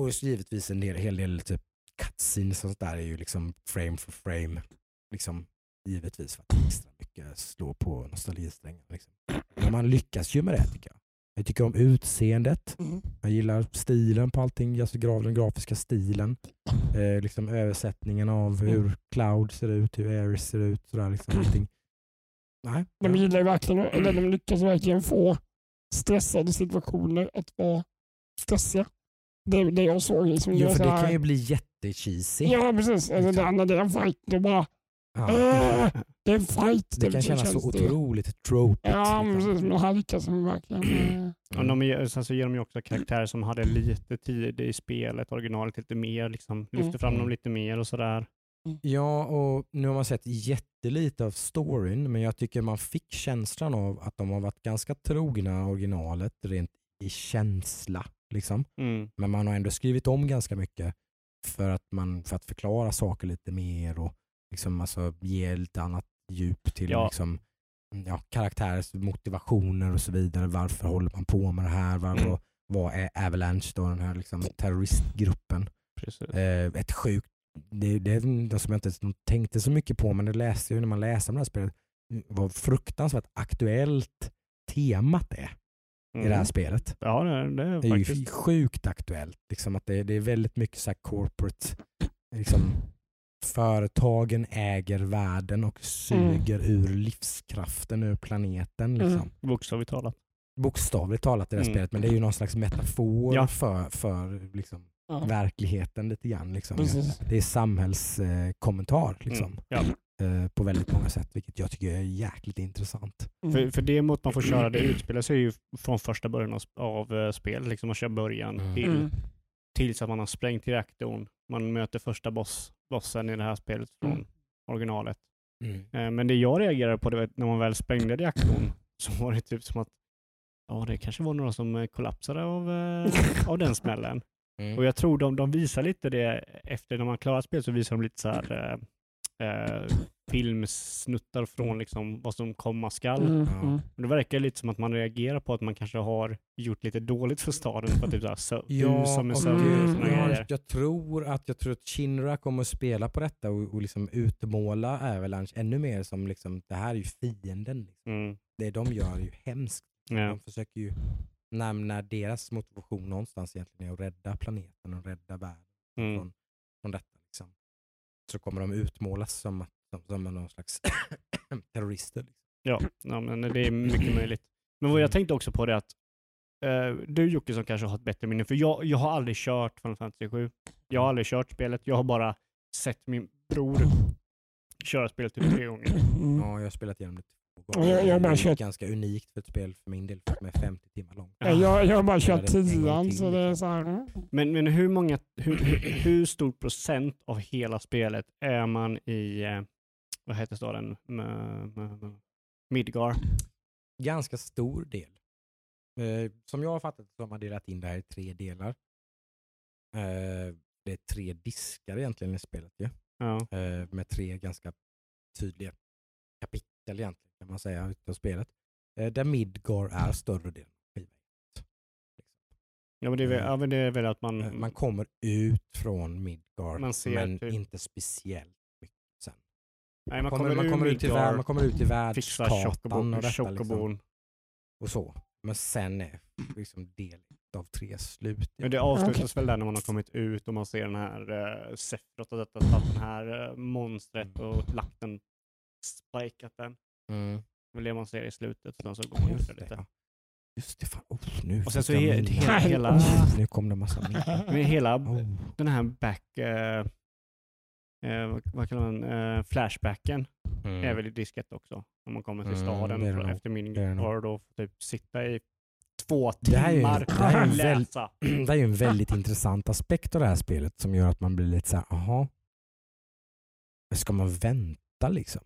Och så givetvis en del, hel del typ cutscenes och sånt där är ju liksom frame for frame. Liksom, givetvis för att extra slå på nostalgisträngen. Liksom. Men man lyckas ju med det tycker jag. Jag tycker om utseendet. Mm. Jag gillar stilen på allting, alltså den grafiska stilen. Eh, liksom översättningen av hur Cloud ser ut, hur Ares ser ut. Sådär, liksom, allting. Nej, De ja. gillar verkligen, eller de lyckas verkligen få stressade situationer att vara stressiga. Det, det jag såg liksom. Jo, för det här- kan ju bli jättecheesy. Ja precis, alltså, Liksom. det, det är en fight då bara, Ja. äh, det är en fight. Det typ, kan kännas så det. otroligt tropigt. Ja liksom. precis, men här lyckas de verkligen. eh, Och de sen så ger de ju också karaktärer som hade lite tid i spelet, originalet lite mer, liksom, lyfter Mm. fram dem lite mer och sådär. Ja, och nu har man sett jättelite av storyn, men jag tycker man fick känslan av att de har varit ganska trogna originalet rent i känsla. Liksom. Mm. Men man har ändå skrivit om ganska mycket för att, man, för att förklara saker lite mer och liksom alltså ge lite annat djup till Ja. liksom, ja, karaktärers motivationer och så vidare. Varför håller man på med det här? Varför, Mm. vad är Avalanche då, den här liksom terroristgruppen. Eh, ett sjukt, det, det är något som jag inte tänkte så mycket på men det läste jag när man läste om det här spelet, vad fruktansvärt aktuellt temat är i det här Mm. spelet. Ja, det, det är Det är ju faktiskt. sjukt aktuellt. Liksom att det, det är väldigt mycket så här corporate, liksom, företagen äger världen och suger ur livskraften ur planeten. Liksom. Mm. Bokstavligt talat. Bokstavligt talat i det här Mm. spelet, men det är ju någon slags metafor Ja. för, för liksom, Ja. verkligheten lite grann. Liksom. Precis. Det är samhällskommentar eh, kommentar, liksom, Mm. Ja. eh, på väldigt många sätt, vilket jag tycker är jäkligt intressant. Mm. För, för det mot man får köra, det utspelar sig ju från första början av, av eh, spelet. Liksom man kör början Mm. till, Mm. tills att man har sprängt reaktorn. Man möter första boss, bossen i det här spelet från Mm. originalet. Eh, Men det jag reagerade på det var när man väl sprängde reaktorn så var det typ som att ja, det kanske var några som eh, kollapsade av, eh, av den smällen. Mm. Och jag tror de, de visar lite det efter när man klarar spelet så visar de lite så här eh, filmsnuttar från liksom vad som komma skall. Mm. Ja. Mm. Det verkar lite som att man reagerar på att man kanske har gjort lite dåligt för staden för typ så här, sö- Ja, som sönder och Mm, grejer. jag, tror att, jag tror att Shinra kommer att spela på detta och, och liksom utmåla Avalanche ännu mer som liksom, det här är ju fienden. Liksom. Mm. Det de gör är ju hemskt. Ja. De försöker ju nämna deras motivation någonstans egentligen är att rädda planeten och rädda världen Mm. från, från detta. Så kommer de utmålas som, att- som, som någon slags terrorister. Liksom. Ja, ja, men det är mycket möjligt. Men vad jag tänkte också på det att eh, du Jocke som kanske har ett bättre minne, för jag, jag har aldrig kört Final Fantasy 7. Jag har aldrig kört spelet, jag har bara sett min bror köra spelet typ tre gånger. Mm. Ja, jag har spelat igenom det. Jag- jag har bara kört- ganska unikt för ett spel för min del, för att är 50 timmar långt. Ja, Jag, jag har bara kört tian så det är liksom. så här. Men, men hur, många, hur, hur, stor procent av hela spelet är man i, eh, vad heter staden, Midgar? ganska stor del. Eh, som jag har fattat så har man delat in det här i tre delar. Eh, det är tre diskar egentligen i spelet ju. Ja. Med tre ganska tydliga kapitel egentligen kan man säga utav spelet. Eh, där Midgar är större delen av skivan. Ja, men det är väl, ja, men det är väl att man... Eh, man kommer ut från Midgar Mm. Man ser men typ- inte speciellt mycket sen. nej, man kommer, man, kommer ut i, Midgar, vär- man kommer ut i fixar världskartan och detta. Liksom. och så. Men sen är liksom del av tre slut. Men det avslutas väl där när man har kommit ut och man ser den här uh, Sephiroth och detta, tagit den här uh, monstret och lagt den, spikat den. Mm. Det är det man ser i slutet. Sen så går man Just det, lite. ja. Just det, fan. Oh, nu Och sen så he- hela, hela Oh, nu kom det massa men hela Oh. den här back, eh, eh, vad, kallar man, eh, flashbacken Mm. är väl i diskett också. Om man kommer till Mm, staden är det efter min är och då typ sitta i två Det här är ju- timmar det här är och ju väl- läsa. det är ju en väldigt intressant aspekt av det här spelet som gör att man blir lite så här, jaha. Ska man vänta liksom?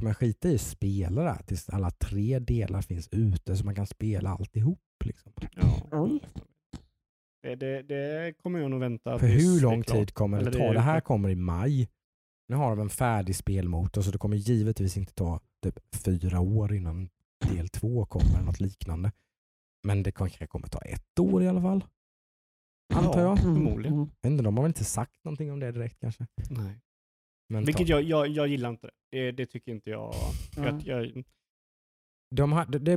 Ska man skita i att spela det här tills alla tre delar finns ute så man kan spela alltihop? Liksom? Ja. Oj. Det, det, det kommer jag nog vänta För hur lång tid kommer det ta? Det här kommer i maj. Nu har de en färdig spelmotor så det kommer givetvis inte ta typ fyra år innan del två kommer eller något liknande. Men det kanske kommer ta ett år i alla fall. Antar jag. Mm, Förmodligen. mm. Inte, de har väl inte sagt någonting om det direkt kanske. Nej. Men Vilket jag, jag, jag gillar inte. Det, det, tycker inte jag. Mm. jag, jag de har, det, det,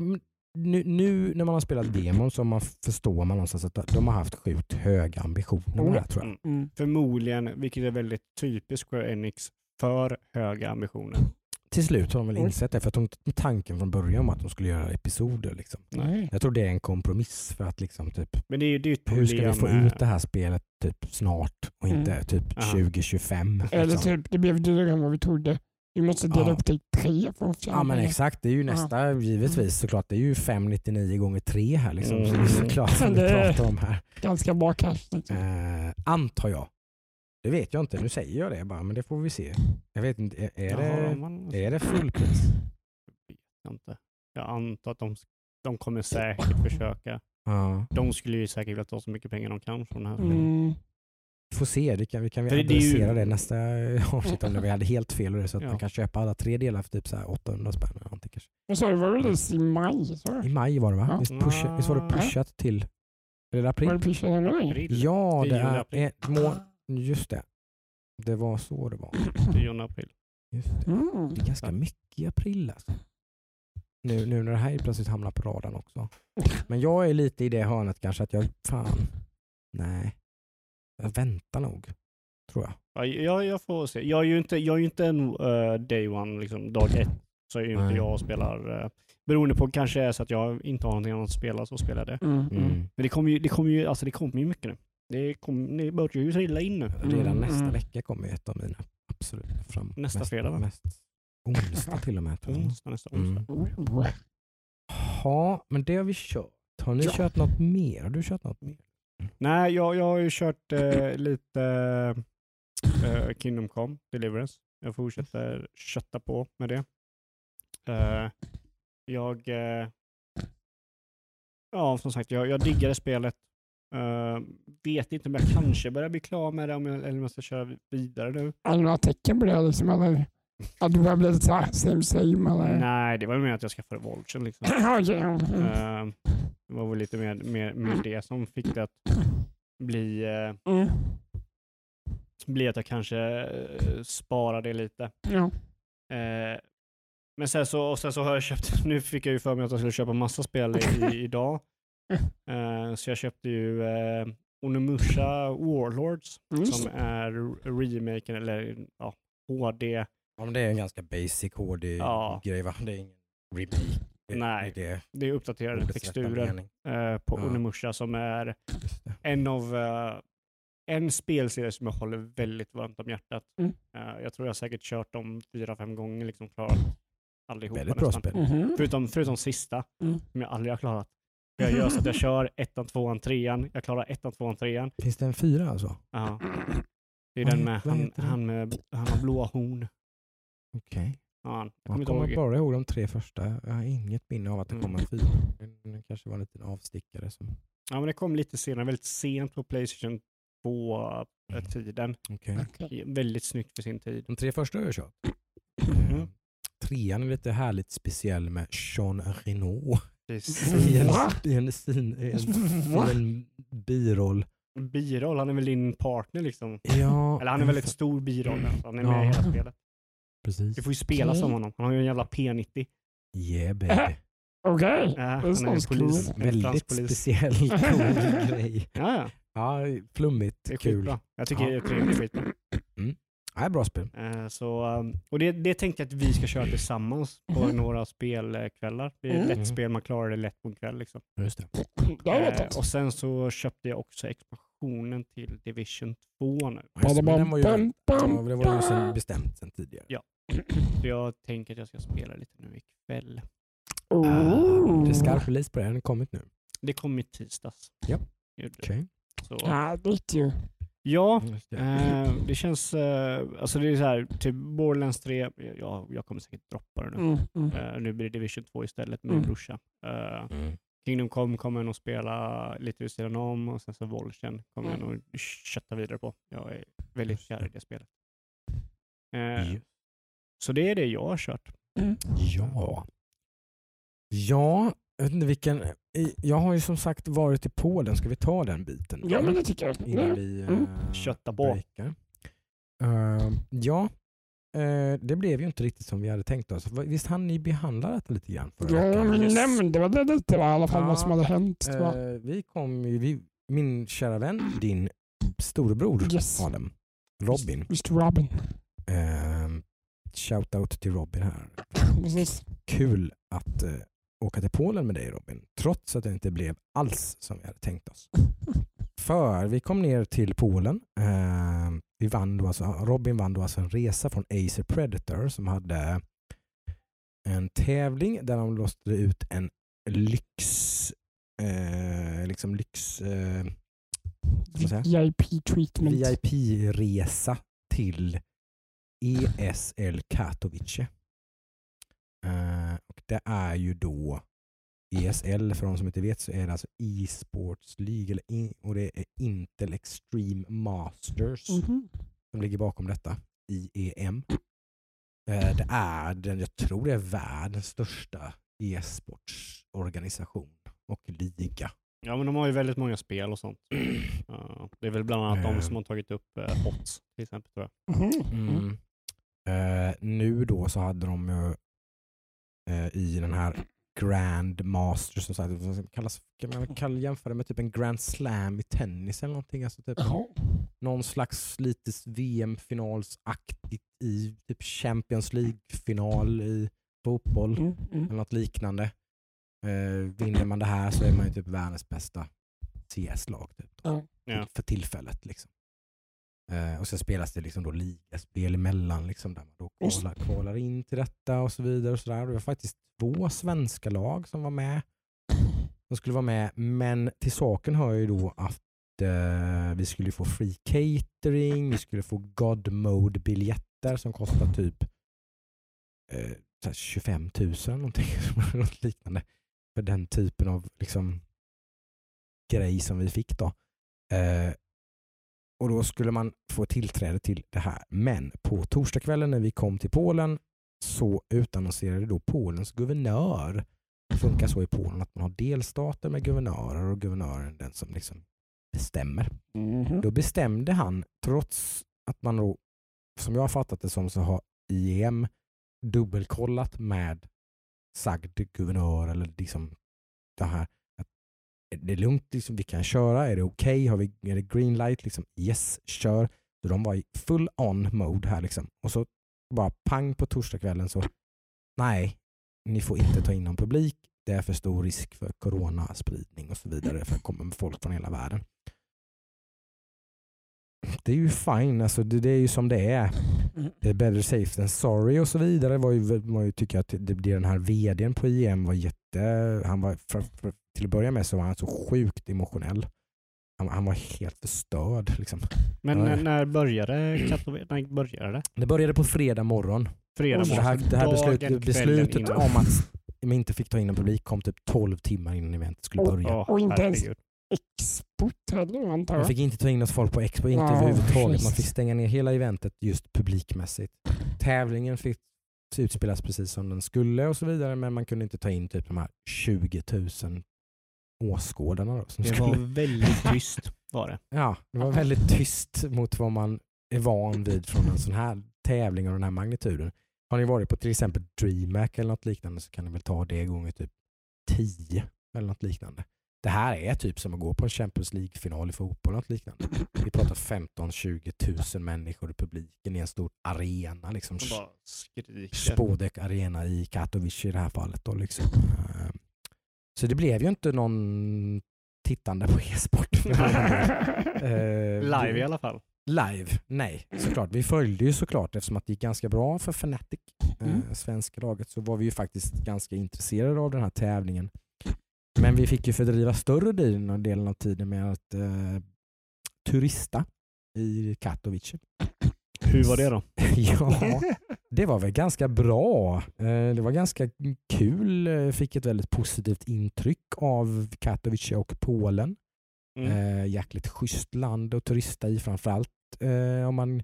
nu, nu när man har spelat demon så man förstår man någonstans att de har haft sjukt höga ambitioner med det här tror jag. mm. Mm. Förmodligen, vilket är väldigt typiskt Square Enix, för höga ambitioner. Till slut har de väl insett det för att de tanken från början var att de skulle göra episoder. Liksom. Nej. Jag tror det är en kompromiss för att liksom typ Men det är ju det är ett hur ska vi få med- ut det här spelet typ snart och inte Mm. typ Aha. 2025. Eller liksom. typ, det blev dyrare än vad vi trodde. Vi måste dela Ja. upp det i tre för att Ja men exakt, det är ju nästa givetvis såklart. Det är ju 599 gånger 3 här liksom. Så det är Mm. såklart som vi pratar om här. Ganska bra cash. Liksom. Eh, antar jag. Det vet jag inte, nu säger jag det bara men det får vi se. Jag vet inte, är, är, Jaha, det, man- är det fullpris? Jag inte. Jag antar att de, de kommer säkert försöka. Ja. De skulle ju säkert vilja ta så mycket pengar de kan från det här. Mm. Vi får se, det kan vi, kan vi För det- är ju- adressera det nästa avsnitt om vi hade helt fel och det, så att Ja. man kan köpa alla tre delar för typ så här 800 spänn eller någonting kanske. Men så det var release i maj. Så. I maj var det va? Ja. Visst, pusha, visst var det Ja. pushat till Är det april? Var det en gång? April. Ja, det 10 är ett må- Just det. Det var så det var. 10 april. Just det. Mm. det är ganska mycket i april alltså. Nu, nu när det här plötsligt hamnar på radarn också. Men jag är lite i det hörnet kanske att jag, fan, nej. Jag väntar nog, tror jag. Ja, jag, jag får se. Jag är ju inte, jag är ju inte en eh, day one, liksom, dag ett. Så är ju inte Nej. jag och spelar. Uh, beroende på kanske är så att jag inte har någonting annat att spela så spelar jag det. Mm. Mm. Mm. Men det kommer ju, det kommer ju, alltså det kommer ju mycket nu. Det, kom, det börjar ju trilla in nu. Redan Mm, nästa mm. vecka kommer ett av mina absolut fram. Nästa mest, fredag, va? Mest, onsdag till och med. tror jag. Onsdag, nästa onsdag. Mm. Mm. Ja, men det har vi kört. Har ni Ja. kört något mer? Har du kört något mer? Nej, jag, jag har ju kört eh, lite eh, Kingdom Come Deliverance. Jag fortsätter kötta på med det. Eh, jag, eh, ja som sagt, jag, jag diggade spelet. Eh, vet inte om jag kanske börjar bli klar med det om jag, eller om jag ska köra vidare nu. Är det några tecken på det liksom? Eller att du börjar bli lite såhär same same eller? Nej, det var mer att jag skaffade Volchen liksom. Eh, det var väl lite mer, mer, mer det som fick det att bli eh, Mm. blir att jag kanske sparar det lite. Ja. Eh, men sen så, och sen så har jag köpt, nu fick jag ju för mig att jag skulle köpa massa spel i, idag. Eh, så jag köpte ju eh, Onimusha Warlords Just som är remaken, eller ja, HD. Ja, men det är en ganska basic HD Ja. va? Det är ingen remake. Det- Nej. Det är det är uppdaterade texturer eh, på Ja. Onimusha som är en av eh, en spelserie som jag håller väldigt varmt om hjärtat. Mm. Eh, jag tror jag säkert kört dem fyra, fem gånger, liksom klarat allihopa Väldigt bra spel. Mhm. Förutom, förutom sista, Mm. som jag aldrig har klarat. Jag gör så att jag kör ettan, tvåan, trean. Jag klarar ettan, tvåan, trean. Finns det en fyra alltså? Ja. Det är Vad den med han, han, med, han har blåa horn. Okej. Ja, han- jag kommer kommer ihåg. bara ihåg de tre första. Jag har inget minne av att det Mm. kom en fyra. Det kanske var en liten avstickare. Som... Ja, men det kom lite senare, väldigt sent på Playstation 2-tiden. Okej. Okej. Väldigt snyggt för sin tid. De tre första har jag kört. Mhm. Eh, Trean är lite härligt speciell med Jean Reno Precis. I en, i en, sin, i en, Va? i en biroll. Biroll, han är väl din partner liksom? Ja, Eller han är väldigt stor biroll. Alltså. Han är med Ja. i hela spelet. precis. Du får ju spela Okej. som honom. Han har ju en jävla P90. Yeah baby. Okej. Ja, Det är en sounds polis. cool. Väldigt speciell cool grej. Ja, ja. Ja, flummigt, Det är kul. skitbra. Jag tycker Ja. det är skitbra. Ja, bra spel. Eh, Så, um, och det, det tänkte jag att vi ska köra tillsammans på Mhm. några spelkvällar. Det är ett Mm. lätt Mhm. spel, man klarar det lätt på en kväll. Liksom. Just det. Det Eh, och sen så köpte jag också expansionen till Division 2 nu. Det, den var ju, det var ju sen bestämt sen tidigare. Ja. Så jag tänker att jag ska spela lite nu ikväll. Oh. Det är skarp release på det, den har kommit nu. Det kom i tisdags. Ja. Det. Okej. Så, Härligt ju. Ja, eh, det känns... Eh, alltså det är så här, typ Borderlands 3, ja, jag kommer säkert droppa det nu. Mm, mm. Eh, nu blir det Division 2 istället med Mm. min brorsa. Eh, Mm. Kingdom Come kommer jag nog spela lite vid sidan om och sen så Volchen kommer jag Mm. nog kötta vidare på. Jag är väldigt kär i det spelet. Eh, Ja. Så det är det jag har kört. Mm. Ja. Ja, jag vet inte vilken. Jag har ju som sagt varit i Polen. Ska vi ta den biten? Ja, men det tycker jag. Innan Ja. vi Mm. uh, Kötta på. Eh, ja, eh, det blev ju inte riktigt som vi hade tänkt oss. Visst hann ni behandla detta lite grann förra Ja, Yes. nämnde väl det lite va? i alla fall Ja. vad som hade hänt. Eh, vi kom ju, vi, min kära vän, din storebror Yes. Adam, Robin. Mr Robin. Uh, Shoutout till Robin här. Kul att eh, åka till Polen med dig Robin, trots att det inte blev alls som vi hade tänkt oss. För vi kom ner till Polen. Eh, vi vann då alltså, Robin vann då alltså en resa från Acer Predator som hade en tävling där de låste ut en lyx, eh, liksom lyx eh, ska man säga? VIP treatment. VIP-resa till ESL Katowice. Eh, och det är ju då ESL, för de som inte vet, så är det alltså e-sports League eller in, och det är Intel Extreme Masters Mhm. som ligger bakom detta, IEM. Eh, det är, den, jag tror det är världens största e-sportsorganisation och liga Ja, men de har ju väldigt många spel och sånt. Ja, det är väl bland annat Eh. de som har tagit upp uh, HOTS till exempel. Tror jag. Mhm. Mm. Eh, nu då så hade de ju eh, i den här Grand Master som sagt, vad som kallas, kan man kalla, jämföra det med typ en Grand Slam i tennis eller någonting. Alltså typ Jaha. någon slags lite VM-finalsaktigt i typ Champions League-final i fotboll Mm, mm. eller något liknande. Eh, vinner man det här så är man ju typ världens bästa CS-lag typ. Ja. för tillfället. Liksom. Eh, och sen spelas det liksom då ligaspel emellan liksom, där man då kvalar, kvalar in till detta och så vidare. Och så där. Det var faktiskt två svenska lag som var med. Som skulle vara med, men till saken hör ju då att eh, vi skulle få free catering, vi skulle få God Mode-biljetter som kostar typ eh, så här 25 000 någonting, något liknande. För den typen av liksom, grej som vi fick då. Eh, och då skulle man få tillträde till det här. Men på torsdagskvällen när vi kom till Polen så utannonserade då Polens guvernör. Det funkar så i Polen att man har delstater med guvernörer och guvernören den som liksom bestämmer. Mhm. Då bestämde han, trots att man då, som jag har fattat det som, så har IEM dubbelkollat med sagd guvernör eller liksom det här är det är lugnt, liksom, vi kan köra, är det okej, Har vi är det green light, liksom, yes, kör. Så de var i full on mode här liksom. Och så bara pang på torsdagskvällen så, nej, ni får inte ta in någon publik, det är för stor risk för coronaspridning och så vidare, för det kommer folk från hela världen det är ju fine, alltså det, det är ju som det är. Mm. Det är better safe than sorry och så vidare. Var ju, man ju tycker att det, det, den här vdn på IM var jätte, han var, för, för, till att börja med så var han så sjukt emotionell. Han, han var helt förstörd. Liksom. Men när, när började? När började det? Det började på fredag morgon. Fredag Så det morgon. här, det här Dagen, beslut, beslutet om att man inte fick ta in en publik kom typ 12 timmar innan eventet skulle Och- börja. Ja, Och inte ens- Export heller antar Man jag. fick inte ta in något folk på Expo, inte Ja, överhuvudtaget. Man fick stänga ner hela eventet just publikmässigt. Tävlingen fick utspelas precis som den skulle och så vidare men man kunde inte ta in typ de här 20 000 åskådarna. Då, som Det skulle... var väldigt tyst var det. Ja, det var väldigt tyst mot vad man är van vid från en sån här tävling av den här magnituden. Har ni varit på till exempel DreamHack eller något liknande så kan ni väl ta det gånger typ 10 eller något liknande. Det här är typ som att gå på en Champions League-final i fotboll eller något liknande. Vi pratar 15-20 000 människor i publiken i en stor arena. Liksom. Spodek Arena i Katowice i det här fallet. Då, liksom. Eh, Så det blev ju inte någon tittande på e-sport. Eh, Live i alla fall. Live? Nej, såklart. Vi följde ju såklart eftersom att det gick ganska bra för Fnatic, eh, Mm. svenska laget, så var vi ju faktiskt ganska intresserade av den här tävlingen. Men vi fick ju fördriva större delen av, tiden med att eh, turista i Katowice. Hur var det då? ja, det var väl ganska bra. Eh, Det var ganska kul. Eh, Fick ett väldigt positivt intryck av Katowice och Polen. Mm. Eh, jäkligt schysst land att turista i framförallt om man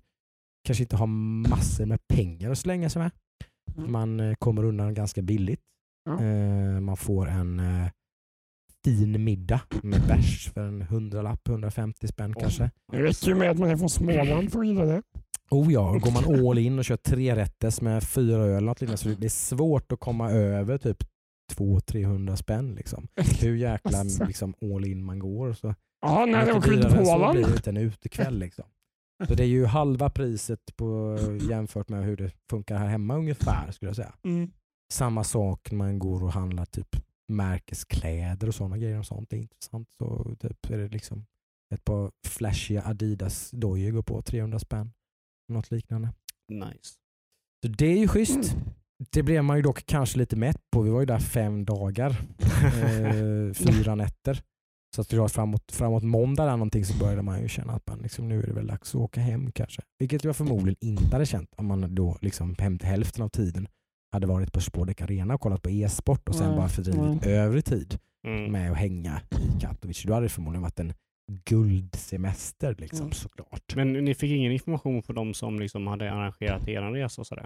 kanske inte har massor med pengar att slänga sig med. Mm. Man kommer undan ganska billigt. Man får en fin middag med bärs för en hundralapp, 150 spänn Oj. kanske. Det räcker ju med att man är från Småland för att gilla det. Oh ja, går man all in och kör tre rätters med fyra öl något liknande, så det är svårt att komma över typ 200-300 spänn. Liksom. Hur jäkla Alltså. liksom, all in man går. Så Ja, när jag åker till Polen. blir det en utekväll. Liksom. Så det är ju halva priset på, jämfört med hur det funkar här hemma ungefär skulle jag säga. Mm. Samma sak när man går och handlar typ märkeskläder och sådana grejer. Och sånt. Är intressant. Så typ är det liksom ett par flashiga Adidas dojor går på 300 spänn. Något liknande. Nice. Så det är ju schysst. Mm. Det blev man ju dock kanske lite mätt på. Vi var ju där fem dagar. Eh, fyra nätter. Så att framåt, framåt måndag eller någonting så började man ju känna att man liksom, nu är det väl dags att åka hem kanske. Vilket jag förmodligen inte hade känt om man då liksom hem till hälften av tiden hade varit på Spodek Arena och kollat på e-sport och sen Nej, bara fördrivit övrig tid Mm. med att hänga i Katowice. Då hade det förmodligen varit en guldsemester liksom, Mm. såklart. Men ni fick ingen information för de som liksom hade arrangerat er resa och sådär?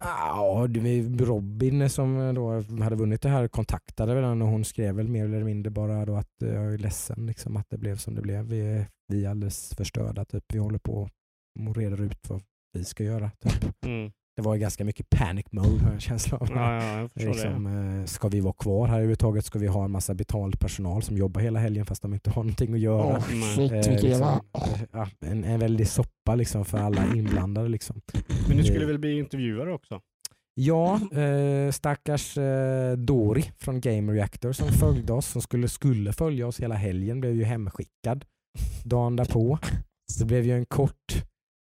Ja, det var Robin som då hade vunnit det här kontaktade väl henne och hon skrev väl mer eller mindre bara då att eh, jag är ledsen liksom, att det blev som det blev. Vi är, vi är alldeles förstörda. Typ. Vi håller på och reder ut vad vi ska göra. Typ. Mm. Det var ganska mycket panic mode har jag en känsla av. Ja, ja, Liksom, det. eh, ska vi vara kvar här överhuvudtaget? Ska vi ha en massa betald personal som jobbar hela helgen fast de inte har någonting att göra? Nej. shit Eh, liksom, eh, ja, en, en väldig soppa liksom för alla inblandade. Liksom. Men du skulle det- väl bli intervjuare också? Ja, eh, stackars eh, Dori från Game Reactor som följde oss, som skulle, skulle följa oss hela helgen, blev ju hemskickad dagen därpå. Det blev ju en kort,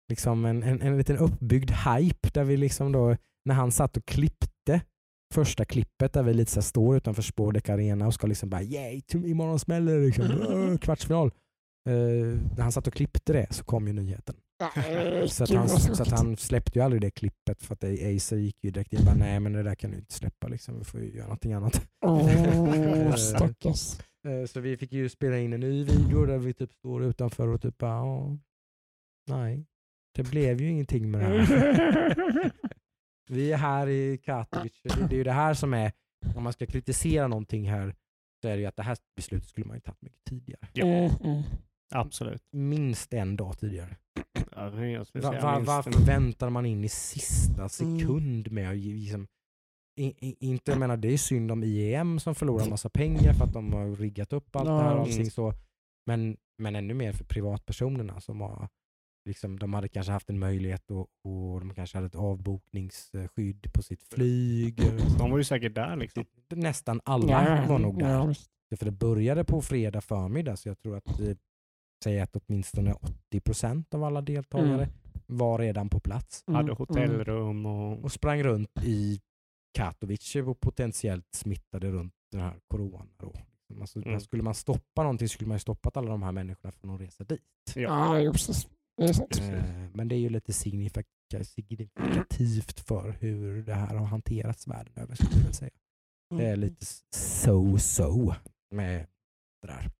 liksom en, en, en liten uppbyggd hype där vi liksom då, när han satt och klippte första klippet där vi lite så står utanför Spordek Arena och ska liksom bara yay, imorgon smäller det liksom, kvartsfinal. Eh, när han satt och klippte det så kom ju nyheten. Nej, Så att, han, så att han släppte ju aldrig det klippet för att Acer gick ju direkt in bara nej men det där kan du inte släppa liksom. Vi får ju göra någonting annat. Åh, stackars. Eh, Så vi fick ju spela in en ny video där vi typ står utanför och typ bara "Ja, nej. Det blev ju ingenting med det här. Vi är här i Katowice. Det, är ju det här som är, om man ska kritisera någonting här så är det ju att det här beslutet skulle man ju tagit mycket tidigare. Ja. Mm, mm. Absolut. Minst en dag tidigare. Ja, Va, va, varför väntar man in i sista sekund med att liksom, i, i, inte, jag menar, det är synd om IEM som förlorar massa pengar för att de har riggat upp allt det här och Ja. allting så. Men, men ännu mer för privatpersonerna som har Liksom, de hade kanske haft en möjlighet och, och de kanske hade ett avbokningsskydd på sitt flyg. De var ju säkert där liksom. Nästan alla var nog där. Ja. För det började på fredag förmiddag så jag tror att eh, säg att åtminstone 80% av alla deltagare Mm. var redan på plats Mm, Hade mm. hotellrum och... och sprang runt i Katowice och potentiellt smittade runt den här corona. Då. Alltså, Mm. Skulle man stoppa någonting skulle man ju stoppat alla de här människorna från att resa dit. Ja, jo, precis. Sant. Eh, Men det är ju lite signifika- signifikativt för hur det här har hanterats världen över. Skulle jag säga. Det är lite so-so med det där.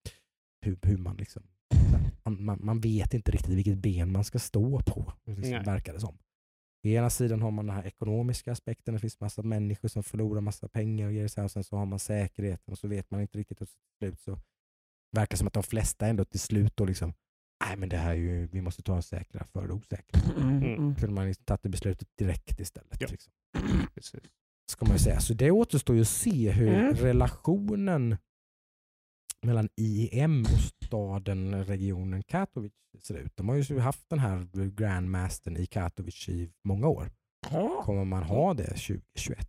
Hur, hur man liksom man, man, man vet inte riktigt vilket ben man ska stå på, liksom, verkar det som. Å ena sidan har man den här ekonomiska aspekten, det finns massa människor som förlorar massa pengar och grejer så här, och sen så har man säkerheten och så vet man inte riktigt hur det slut så verkar det som att de flesta ändå till slut då liksom, nej men det här är ju, vi måste ta det säkra för det osäkra. Mm, Mm. mm. Kunde man liksom tagit det beslutet direkt istället. Ja. Liksom Precis. ska man ju säga. Så det återstår ju att se hur Mm. relationen mellan IEM och staden, regionen Katowice ser ut. De har ju haft den här Grandmastern i Katowice i många år. Ja. Kommer man ha det 2021?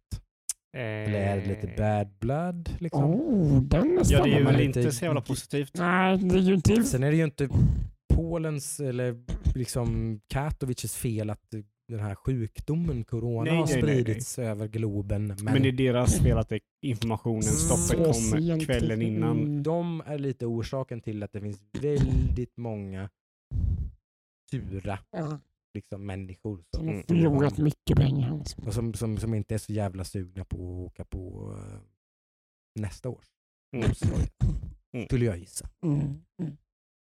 Eller är det lite Eh, bad blood? Liksom? Oh, den är Ja, det är ju lite- inte så jävla positivt. Nej, det är ju inte... Sen är det ju inte Polens eller liksom Katowices fel att den här sjukdomen, corona, Nej, har nej, nej, nej. spridits över globen. Men, Men det är deras fel att informationen, stoppet kom kvällen innan. Mm. de är lite orsaken till att det finns väldigt många sura Ja, liksom, människor som, har förlorat mycket pengar. Alltså. och som, som, som inte är så jävla sugna på att åka på eh, nästa års Mm. Oslo, Mm. skulle jag gissa. Mm. Mm.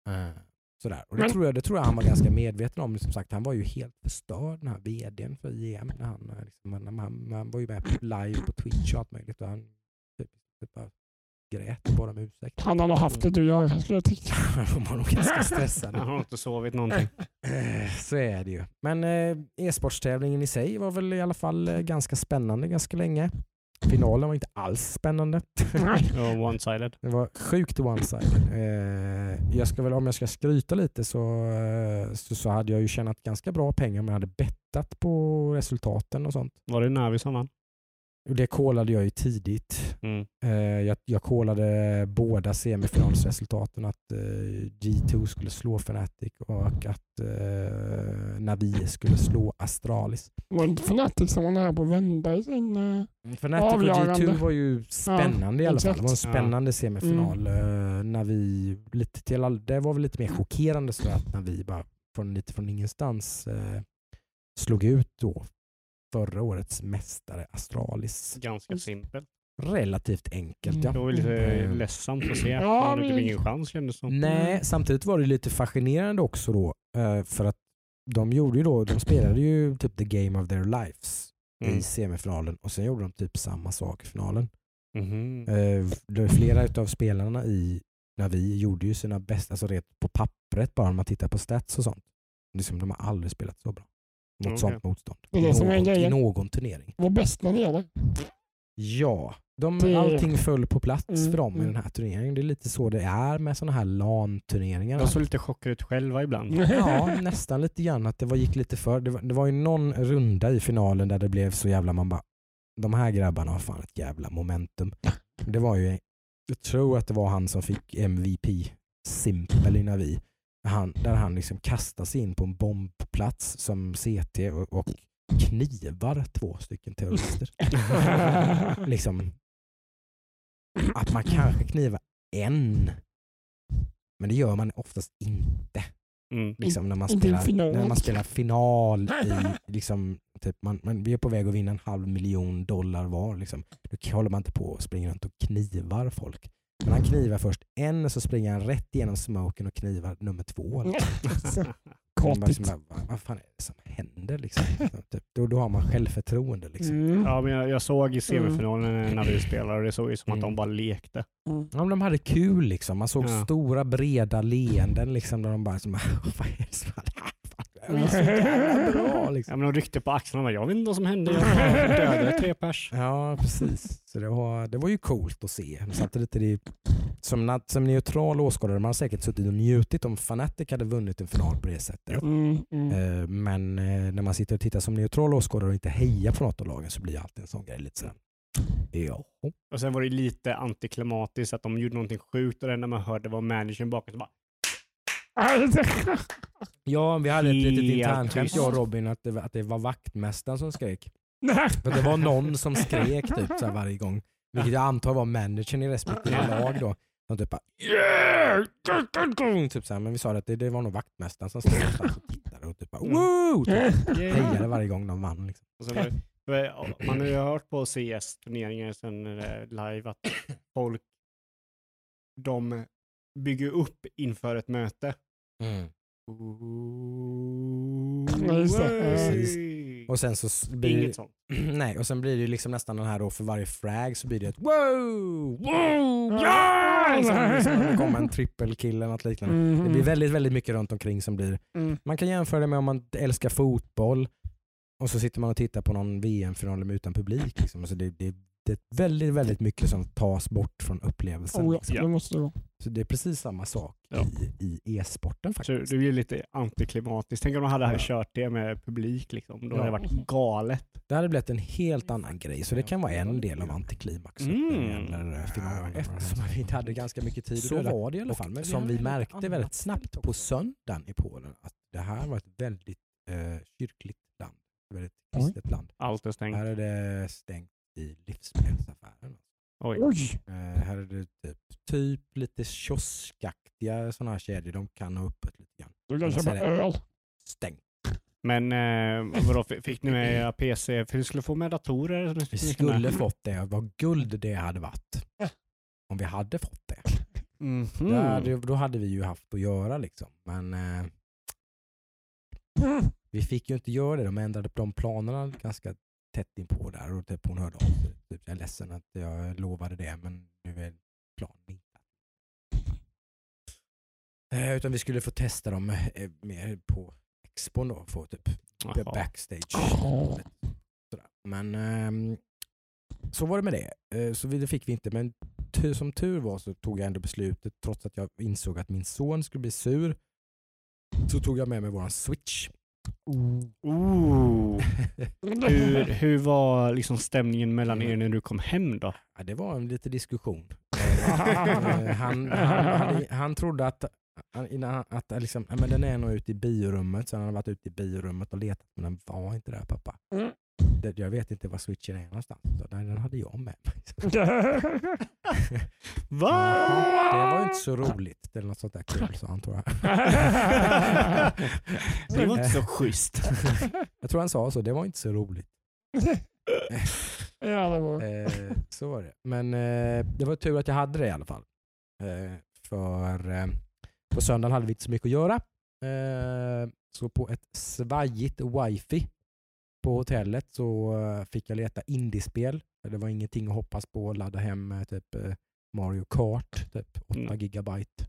Eh, sådär. Och det, Men- tror jag, det tror jag han var ganska medveten om. Som sagt, han var ju helt förstörd, den här vdn för. När han, eh, liksom, han, han, han var ju med live på Twitch och allt möjligt. Och han typ, typ bara grät och bad om ursäkt. Han har nog haft det du gör, skulle jag tycka. Han var nog ganska stressad. Jag har inte sovit någonting. Eh, Så är det ju. Men eh, e-sportstävlingen i sig var väl i alla fall ganska spännande ganska länge. Finalen var inte alls spännande. Ja, One-sided. Det var sjukt one-sided. Eh, jag ska väl, om jag ska skryta lite så, eh, så, så hade jag ju tjänat ganska bra pengar om jag hade bettat på resultaten och sånt. Var det Navi som vann? Och det kollade jag ju tidigt. Mm. Eh, jag, jag kollade båda semifinalsresultaten att eh, G2 skulle slå Fnatic och att eh, Navi skulle slå Astralis. Var det Fnatic som var nära på att vända i sin... eh, Fnatic och Avgörande. G2 var ju spännande i alla fall. Det var en spännande semifinal. Eh, när vi lite till all, det var väl lite mer chockerande så att när vi bara från, lite från ingenstans eh, slog ut då förra årets mästare Astralis. Ganska simpelt. Relativt enkelt ja. Det var väl lite Mm. ledsamt att se. Ja, Ja, hade typ men- ingen chans kändes det som. Nej, samtidigt var det lite fascinerande också då eh, för att de gjorde ju då, de spelade ju typ the game of their lives. Mm. i semifinalen och sen gjorde de typ samma sak i finalen. Var flera av spelarna i Navi gjorde ju sina bästa, alltså rent på pappret bara om man tittar på stats och sånt. Liksom, de har aldrig spelat så bra mot Okej. sånt motstånd. Det är det som är någon, I någon turnering. Var bäst när det gäller. Ja, de, Det- allting föll på plats Mm, för dem i mm. den här turneringen. Det är lite så det är med sådana här LAN-turneringar. De såg lite chockade ut själva ibland. Ja, nästan lite grann att det var, gick lite för. Det var, det var ju någon runda i finalen där det blev så jävla, man bara, de här grabbarna har fan ett jävla momentum. Det var ju, jag tror att det var han som fick MVP, Simpel i Navi. Han, där han liksom kastar sig in på en bombplats som CT och, och knivar två stycken terrorister. liksom, att man kanske knivar en, men det gör man oftast inte Mm. liksom när man spelar, final. när man spelar final i, liksom, typ man, man, vi är på väg att vinna en halv miljon dollar var. Liksom. Då håller man inte på och springer runt och knivar folk. Men han knivar först en så springer han rätt igenom smoken och knivar nummer två. Liksom. Liksom, Katigt. bara, vad, vad fan är det som händer? Liksom. typ, då, då har man självförtroende. Liksom. Mm. Ja, men jag, jag såg i semifinalen när vi spelade och det såg ut som att Mm. de bara lekte. Mm. Ja, men de hade kul liksom. Man såg Ja. stora breda leenden liksom, där de bara som, vad är det som det är så jävla bra liksom. Ja, men de ryckte på axlarna bara, jag vet inte vad som hände. Jag dödade tre pers. Ja, precis. Så det var, det var ju coolt att se. Samtidigt är det som, som neutral åskådare, man har säkert suttit och njutit om Fnatic hade vunnit en final på det sättet. Mm, mm. Eh, Men eh, när man sitter och tittar som neutral åskådare och inte hejar på något av lagen så blir alltid en sån grej lite sådär. Ja. Och sen var det lite antiklimatiskt att de gjorde någonting sjukt och det enda man hörde var managern bakom så bara ja, vi hade ett litet internskämt jag och Robin att det, var- att det var vaktmästaren som skrek. För det var någon som skrek typ så här varje gång. Vilket jag antar var managern i respektive lag då. Som typ bara yeah! typ så här, Men vi sa att det, det var nog vaktmästaren som stod och tittade och typ bara Mm. woo! Typ, hejade varje gång de vann. Liksom. Man har ju hört på CS-turneringar sen eh, live att folk de bygger upp inför ett möte. Precis. Och sen så blir Inget sånt. nej, och sen blir det liksom nästan den här då för varje frag så blir det ett wow! Wow! Ja! Sen liksom, det kommer en trippelkill eller något liknande. Mm. Det blir väldigt, väldigt mycket runt omkring som blir Mm. Man kan jämföra det med om man älskar fotboll och så sitter man och tittar på någon VM-final utan publik. Liksom. Alltså det, det, det är väldigt, väldigt mycket som tas bort från upplevelsen. Oh, ja, liksom. Ja. det måste det vara. Så det är precis samma sak Ja. i, i e-sporten Så faktiskt. det blir lite antiklimatiskt. Tänk om de hade Ja. kört det med publik. Liksom. Då hade det Ja. varit galet. Det hade blivit en helt annan grej, så det kan vara en del av antiklimaxet när det Mm. gäller eh, finalen. Eftersom vi inte hade ganska mycket tid Så döda. var det i alla fall. Men som vi märkte väldigt snabbt på söndagen i Polen att det här var ett väldigt eh, kyrkligt land. Ett väldigt kristet land. Allt är stängt. Här är det stängt i livsmedelsaffären. Oj. Oj! Eh, här är det typ, typ lite kioskaktiga sådana här kedjor. De kan ha öppet lite grann. Du kan köpa öl. Stängt. Men eh, vadå, fick ni med era PC? För du skulle få med datorer. Vi skulle ni fått det. Vad guld det hade varit. Om vi hade fått det. Mhm. Då, hade, då hade vi ju haft att göra liksom. Men eh, vi fick ju inte göra det. De ändrade på de planerna ganska tätt inpå där och typ hon hörde av sig. Typ, jag är ledsen att jag lovade det men nu är planen inte. Eh, utan vi skulle få testa dem eh, mer på expon då. Få typ Jaha. backstage. Sådär. Men ehm, så var det med det. Eh, så det fick vi inte. Men som tur var så tog jag ändå beslutet trots att jag insåg att min son skulle bli sur. Så tog jag med mig våran switch. Ooh. Hur, hur var liksom stämningen mellan er när du kom hem då? Ja, det var en liten diskussion. Eh, han, han, hade, han trodde att, han- innan han- att eh, liksom, men den är nog ute i biorummet. Så han hade varit ute i biorummet och letat men den var inte där pappa. Mm. Jag vet inte var switchen är någonstans. Nej, den hade jag med mig. Va? Jaha, Det var inte så roligt. Eller något sånt där kul sa han tror jag. Det var inte så schysst. Jag tror han sa så. Det var inte så roligt. ja, det var Eh, så var det. Men eh, det var tur att jag hade det i alla fall. Eh, för på söndagen hade vi inte så mycket att göra. Så på ett svajigt wifi på hotellet så eh, fick jag leta indiespel. Det var ingenting att hoppas på att ladda hem eh, typ eh, Mario Kart, typ 8 Mm. gigabyte.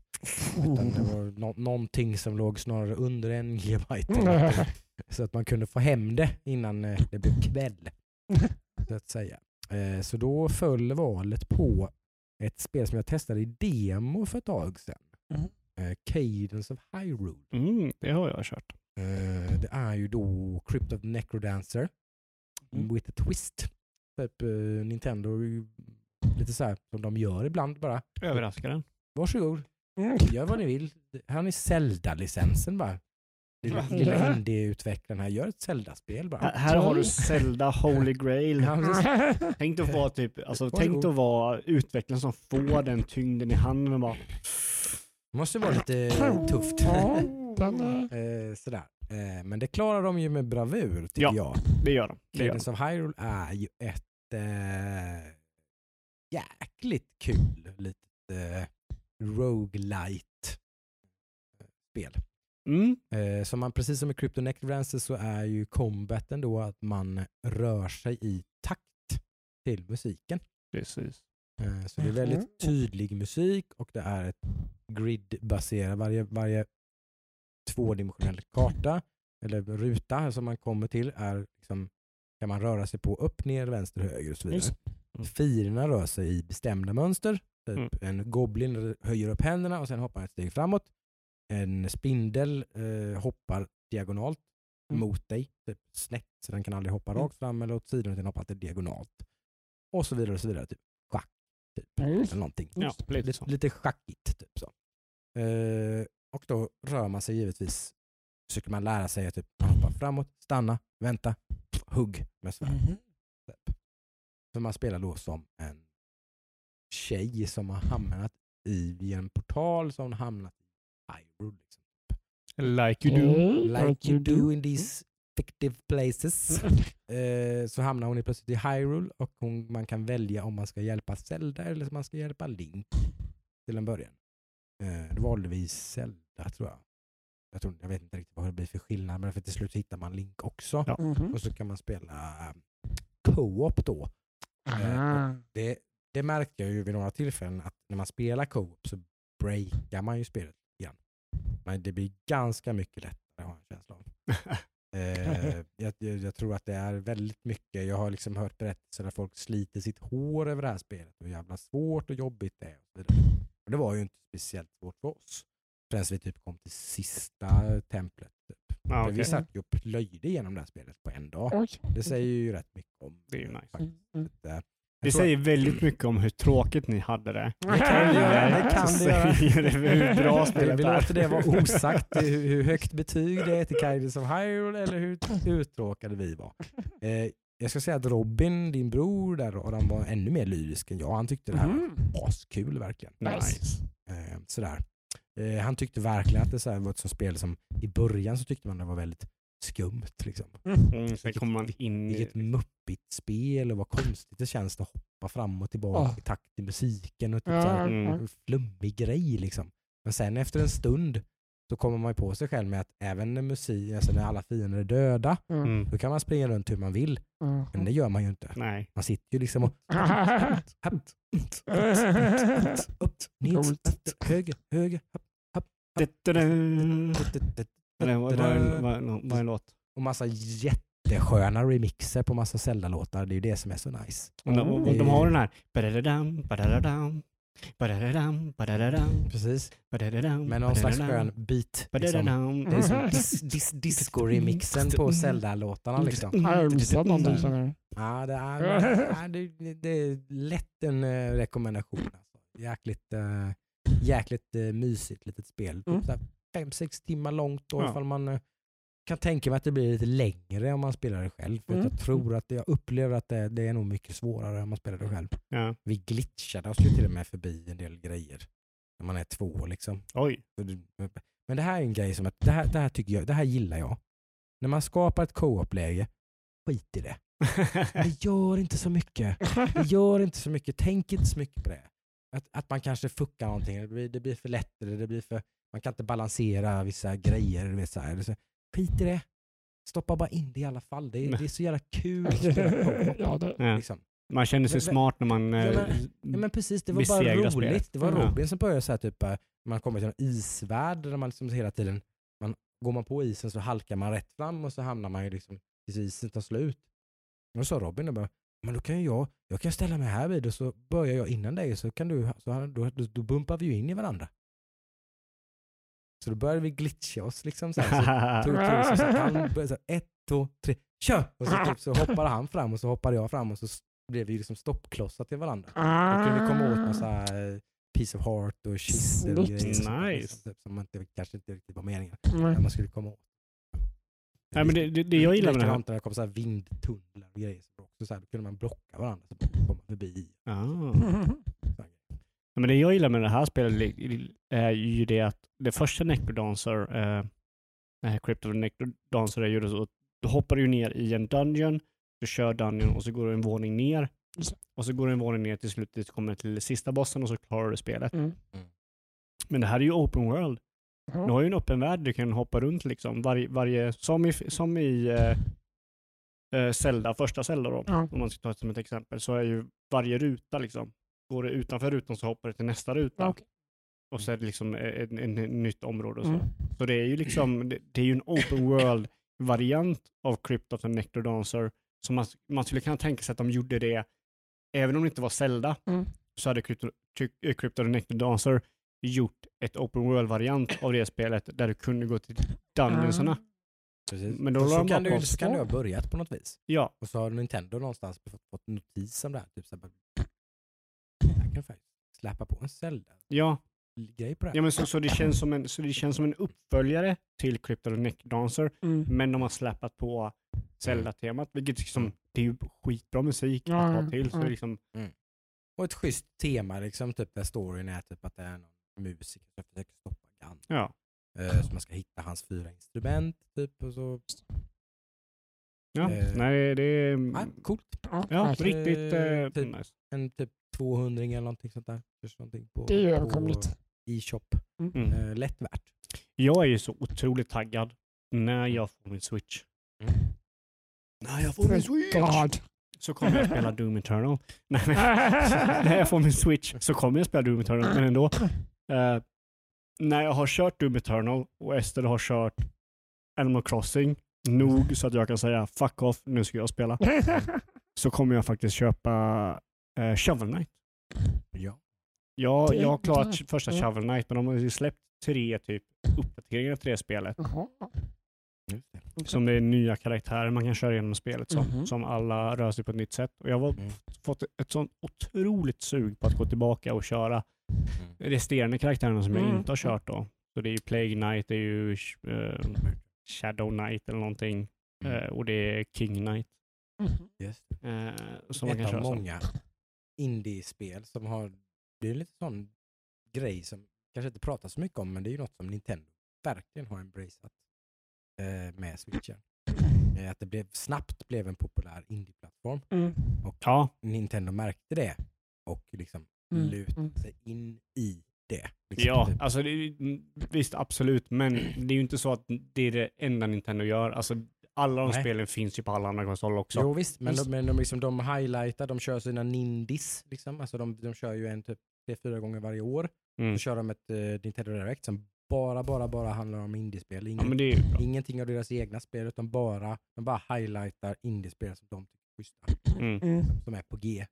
Utan det var nå- någonting som låg snarare under en gigabyte. så att man kunde få hem det innan det blev kväll. Så att säga. Så då föll valet på ett spel som jag testade i demo för ett tag sedan. Mm. Cadence of Hyrule. Mm, det har jag kört. Eh, Det är ju då Crypt of the Necrodancer Mm. with a twist. Typ eh, Nintendo, är ju lite så här som de gör ibland bara. Överraskar den. Varsågod, Mm. gör vad ni vill. Här har ni Zelda-licensen bara. Lilla, lilla indie-utvecklaren här, gör ett Zelda-spel bara. Här, här har du Zelda Holy Grail. Tänk dig att vara typ, alltså, Varsågod. tänk dig att vara utvecklaren som får den tyngden i handen och bara måste vara lite tufft. Ja, den är... Eh, sådär. Eh, men det klarar de ju med bravur tycker Ja. jag. det gör de. Det gör de. Cadence of Hyrule är ju ett eh, jäkligt kul litet eh, roguelite eh, spel. Mm. Eh, som man, precis som i Crypto Necrodancer så är ju combaten då att man rör sig i takt till musiken. Precis. Eh, så det är Mhm. väldigt tydlig musik och det är ett grid-baserat, varje, varje tvådimensionell karta eller ruta som man kommer till är liksom, kan man röra sig på upp, ner, vänster, höger och så vidare. Mm. Rör sig i bestämda mönster. Typ Mm. En goblin höjer upp händerna och sen hoppar ett steg framåt. En spindel eh, hoppar diagonalt Mm. mot dig, typ snett, så den kan aldrig hoppa Mm. rakt fram eller åt sidan utan hoppar alltid diagonalt. Och så vidare och så vidare. Typ typ. Eller någonting. Ja, lite Lite, schackigt. Typ så. Eh, och då rör man sig givetvis, försöker man lära sig att typ, man hoppar framåt, stanna, vänta, hugg med svärd. Mhm. Typ. För man spelar då som en tjej som har hamnat i, en portal som hamnat i Hyrule. Liksom. Like you do. Mm, Like you do in these fictive places. Eh, så hamnar hon i plötsligt i Hyrule och hon, man kan välja om man ska hjälpa Zelda eller om man ska hjälpa Link till en början. Eh, då valde vi Zelda tror jag. Jag, tror, jag vet inte riktigt vad det blir för skillnad men för till slut hittar man Link också. Ja. Mhm. Och så kan man spela eh, co-op då. Ah. Det, det märkte jag ju vid några tillfällen att när man spelar co-op så breakar man ju spelet igen. Men det blir ganska mycket lättare har jag en känsla av. Eh, jag, jag, jag tror att det är väldigt mycket, jag har liksom hört berättelser där folk sliter sitt hår över det här spelet och hur jävla svårt och jobbigt det är. Och. Och det var ju inte speciellt svårt för oss. Förrän vi typ kom till sista templet. Typ. Ja, För Vi satt ju och plöjde igenom det här spelet på en dag. Oj. Det säger ju rätt mycket om Det är ju nice. faktiskt. Mm. Det säger väldigt mycket om hur tråkigt ni hade det. Det kan det göra. Det kan det göra. hur bra Vi, spelet vi låter det vara osagt hur, hur högt betyg det är till Kaidos of Hyrule eller hur uttråkade vi var. Eh, jag ska säga att Robin, din bror där, och han var ännu mer lyrisk än jag. Han tyckte det här Mhm. var askul verkligen. Nice. Eh, sådär. Eh, han tyckte verkligen att det så här var ett sånt spel som i början så tyckte man det var väldigt skumt. Liksom. Mm, sen kommer man in Vilket i... muppigt spel och vad konstigt det känns att hoppa fram och tillbaka Ja. i takt till musiken. Och typ Ja, så här, Mm. en flummig grej liksom. Men sen efter en stund så kommer man ju på sig själv med att även när musik, alltså när alla fiender är döda. Mm. då kan man springa runt hur man vill. Ja. Men det gör man ju inte. Nej. Man sitter ju liksom och upp, ner, höger, höger, upp, Du-du-du. upp, vad vad är en- vad är en- vad är en låt? och massa jättesköna remixer på massa Zelda-låtar. Det är ju det som är så nice. Och de, och de har den här... Badadadam, badadadam, badadadam, badadadam, Precis. badadadam, Med någon slags skön beat. Liksom. Det är som dis, dis, disco-remixen på Zelda-låtarna liksom. Har jag missat någonting sånt här? Ja, det är, det, det är lätt en eh, rekommendation. Alltså. Jäkligt, eh, jäkligt eh, mysigt litet spel. Mm. Typ så här fem, sex timmar långt då, Ja. ifall man eh, kan tänka mig att det blir lite längre om man spelar det själv. För Mm. jag tror att jag upplever att det, det är nog mycket svårare om man spelar det själv. Ja. Vi glitchade oss ju till och med förbi en del grejer. När man är två liksom. Oj. Men det här är en grej som att, det här, det här tycker jag, det här gillar jag. När man skapar ett co-op-läge, skit i det. Det gör inte så mycket. Det gör inte så mycket. Tänk inte så mycket på det. Att, att man kanske fuckar någonting. Det blir, det blir för lätt. Eller det blir för, man kan inte balansera vissa grejer. du Vet, så här. Så, skit i det. stoppa bara in det i alla fall. Det är, det är så jävla kul att spela co-op. ja, det. Liksom. Man känner sig Men- smart när man... Ja, eh, Ja, men precis, det var bara roligt. spelet. Det var. Robin som började så här typ, eh, man kommer till en isvärld där man liksom hela tiden, man, går man på isen så halkar man rätt fram och så hamnar man ju liksom tills isen tar slut. Och då sa Robin då bara, men då kan ju jag, jag kan ställa mig här vid och så börjar jag innan dig så kan du, så då, då, då bumpar vi ju in i varandra. Så då började vi glitcha oss liksom så här. Så tog, så, så att han började så här, ett, två, tre, kör! Och så, typ, så hoppade han fram och så hoppade jag fram och så blev vi liksom stoppklossar till varandra. Då kunde vi komma åt massa eh, piece of heart och kistor och grejer. Nice. Som, som man inte, kanske inte riktigt var meningen. Men man skulle komma åt. Nej, men det, det, det jag gillar med det här... Det kom så här vindtunnlar och grejer. Så så här, då kunde man blocka varandra så man komma förbi. Ah. Så här Men det jag gillar med det här spelet är ju det att det första Necrodancer, eh, här Crypt of the Necrodancer är ju så att du hoppar ju ner i en dungeon, du kör dungeon och så går du en våning ner. Och så går du en våning ner till slut, tills du kommer till sista bossen och så klarar du spelet. Mm. Men det här är ju open world. Ja. Du har ju en öppen värld du kan hoppa runt liksom. Varje, varje, som i, som i eh, eh, Zelda, första Zelda då, Ja. om man ska ta det som ett exempel, så är ju varje ruta liksom, går du utanför rutan så hoppar du till nästa ruta. Okej. Och så är det liksom ett, ett, ett nytt område och så. Mm. Så det är ju liksom, det, det är ju en open world variant av Crypt of the Necrodancer. Så man, man skulle kunna tänka sig att de gjorde det, även om det inte var Zelda, Mm. så hade Crypt, Crypt Crypt of the Necrodancer gjort ett open world-variant av det spelet där du kunde gå till dungeonsarna. Precis. Men då så, de kan du, så kan du ha börjat på något vis. Ja, Och så har Nintendo någonstans fått, fått notis om det här. Typ så här, här kan faktiskt släppa på en Zelda-grej ja. på det här. ja men så, så, det känns som en, så det känns som en uppföljare till Crypt of the Necrodancer, Mm. men de har släpat på Zelda-temat, vilket liksom, det är ju skitbra musik Ja, att ha till. Så är liksom, Och ett schysst tema liksom, typ där storyn är typ att det är någon musiker som försöker stoppa Gandalf. ja. Eh, så man ska hitta hans fyra instrument typ och så. Ja, Eh, nej det är... Ja, coolt. Ja, riktigt eh, typ- nice. En typ 200 eller någonting sånt där. Någonting på, Det är ju på överkomligt. e-shop. Mm. Eh, lätt värt. Jag är ju så otroligt taggad när jag får min switch. Nej, jag Thank God. Så kommer jag spela Doom Eternal. Nej, men, när jag får min switch så kommer jag spela Doom Eternal, men ändå. Eh, när jag har kört Doom Eternal och Ester har kört Animal Crossing nog så att jag kan säga fuck off, nu ska jag spela. Så kommer jag faktiskt köpa uh, Shovel Knight. Ja. Jag, Det- jag har klarat första ja. Shovel Knight, men de har ju släppt tre typ uppdateringar till det spelet. Jaha. Som det är nya karaktärer man kan köra igenom spelet som. Mhm. Som alla rör sig på ett nytt sätt. Och jag har Mm. fått ett sånt otroligt sug på att gå tillbaka och köra Mm. resterande karaktärerna som jag Mm. inte har kört då. Så det är ju Plague Knight, det är ju eh, Shadow Knight eller någonting. Mm. Eh, och det är King Knight. Mhm. Just det. Eh, som man kan Ett köra av som. Indiespel som har, det är en lite sån grej som kanske inte pratas så mycket om men det är ju något som Nintendo verkligen har embraceat eh, med switchen. Eh, att det blev, snabbt blev en populär indieplattform Mm. och Ja, Nintendo märkte det och liksom Mm. lutade Mm. sig in i det. Liksom, ja typ. alltså det, mm, visst absolut, men det är ju inte så att det är det enda Nintendo gör. Alltså, alla de Nej. spelen finns ju på alla andra konsoler också. Jo visst, men, Visst. de, men de, liksom, de highlightar, de kör sina Nindis. Liksom. Alltså de, de kör ju en typ tre, fyra gånger varje år. Mm. Så kör de ett uh, Nintendo Direct som bara, bara, bara handlar om indiespel. Ja, Ingen, men det är ju bra. Ingenting av deras egna spel utan bara, de bara highlightar indiespel som de tycker är schyssta. Mm. Mm. Som är på G.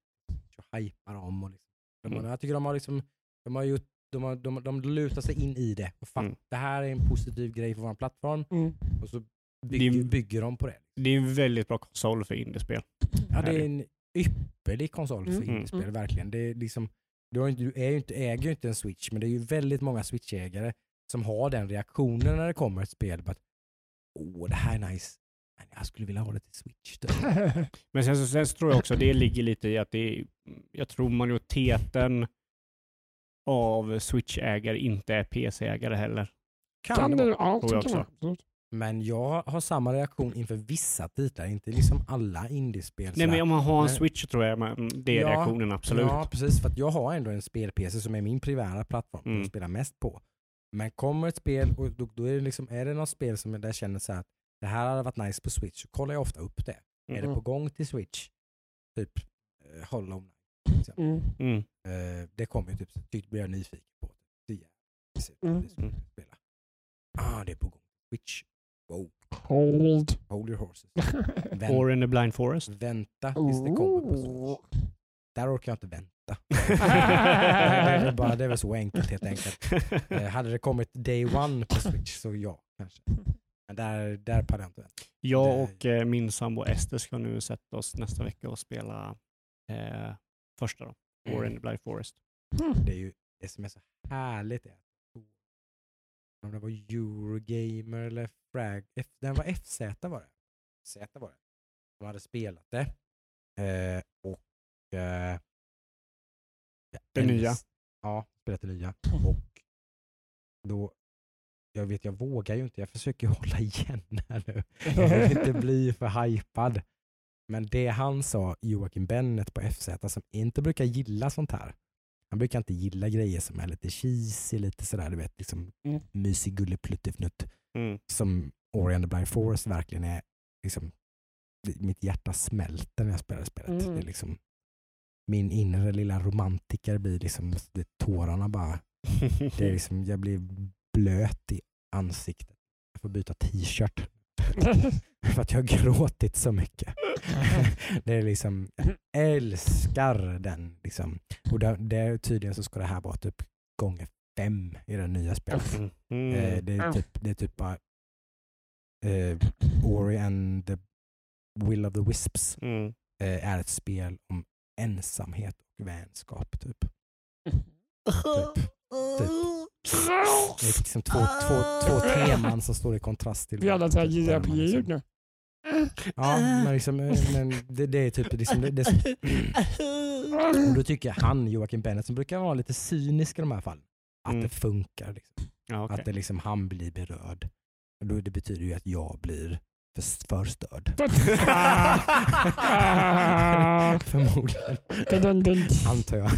Så hypar dem och liksom. De Mm. Jag tycker de har liksom, de har gjort, de, har, de, de lutar sig in i det. Och fan, Mm. Det här är en positiv grej för vår plattform Mm. och så Det bygger, är- bygger de på det. Det är en väldigt bra konsol för indiespel. Ja, det är det. en ypperlig konsol för Mm. indiespel, Mm. verkligen. Det är liksom, du, har inte, du är ju inte, äger ju inte en switch, men det är ju väldigt många switchägare som har den reaktionen när det kommer ett spel. Att, Åh, det här är nice. Men jag skulle vilja ha det till switch. Då. Men sen, så- sen så tror jag också det ligger lite i att det är, jag tror majoriteten av Switch-ägare inte är PC-ägare heller. Kan Kan det det? vara. Ja, Tror jag tycker jag. också. Men jag har samma reaktion inför vissa titlar, inte liksom alla indiespel. Nej men om man har en Switch tror jag man, det är Ja, reaktionen absolut. Ja, precis. För att jag har ändå en spel-PC som är min primära plattform Mm. som jag spelar mest på. Men kommer ett spel och då, då är, det liksom, är det något spel som jag där känner så här att det här hade varit nice på Switch, så kollar jag ofta upp det. Är det Mm. på gång till Switch? Typ eh, Hollow Knight. Mm. Mm. Eh, det kommer ju typ, så typ blir jag nyfiken på. Det är Mm. det ska jag spela. Ah, det är på gång. Switch. Wow, Hold. hold your horses. Vänt, Or in the blind forest. vänta tills det kommer på Switch. Där orkar jag inte vänta. det, är väl bara, det är väl så enkelt helt enkelt. Eh, hade det kommit day one på Switch så ja, kanske. Men där, där pallar jag inte vänta. Jag och eh, min sambo Ester ska nu sätta oss nästa vecka och spela eh, första då. Or in the blind forest. Det är ju det som är så härligt. Är att, om det var Eurogamer eller Frag, F, den var FZ var det. Z var det. De hade spelat det. Eh, och eh, Det nya. Ja, spelat det nya. Och då, jag vet jag vågar ju inte, jag försöker hålla igen här nu. Jag vill inte bli för hypad. Men det han sa, Joakim Bennet på FZ, som inte brukar gilla sånt här. Han brukar inte gilla grejer som är lite cheesy, lite sådär, du vet, liksom Mm. mysig gullepluttefnutt. Mm. Som Ori and the Blind Forest verkligen är, liksom, mitt hjärta smälter när jag spelar spelet. Mm. Det är liksom, min inre lilla romantiker blir liksom, det, tårarna bara, det är liksom, jag blir blöt i ansiktet. Jag får byta t-shirt. För att jag har gråtit så mycket. det är liksom, jag älskar den. Liksom. Och det, det, tydligen så ska det här vara typ gånger fem i det nya spelet. Mm. Mm. Eh, det, är typ, det är typ bara eh, Ori and the Will of the Wisps Mm. eh, är ett spel om ensamhet och vänskap. Typ. typ. Det är liksom två, två, två teman som står i kontrast till Vi alla tar JRPG-ljud nu. Ja, men, liksom, men det, det är typ liksom, det, det, och då tycker han, Joakim Bennet, som brukar vara lite cynisk i de här fallen, att Mm. det funkar. Liksom. Ja, okej. Att det liksom, han blir berörd. Och då, det betyder ju att jag blir för, förstörd. Förmodligen, Dun, dun. antar jag.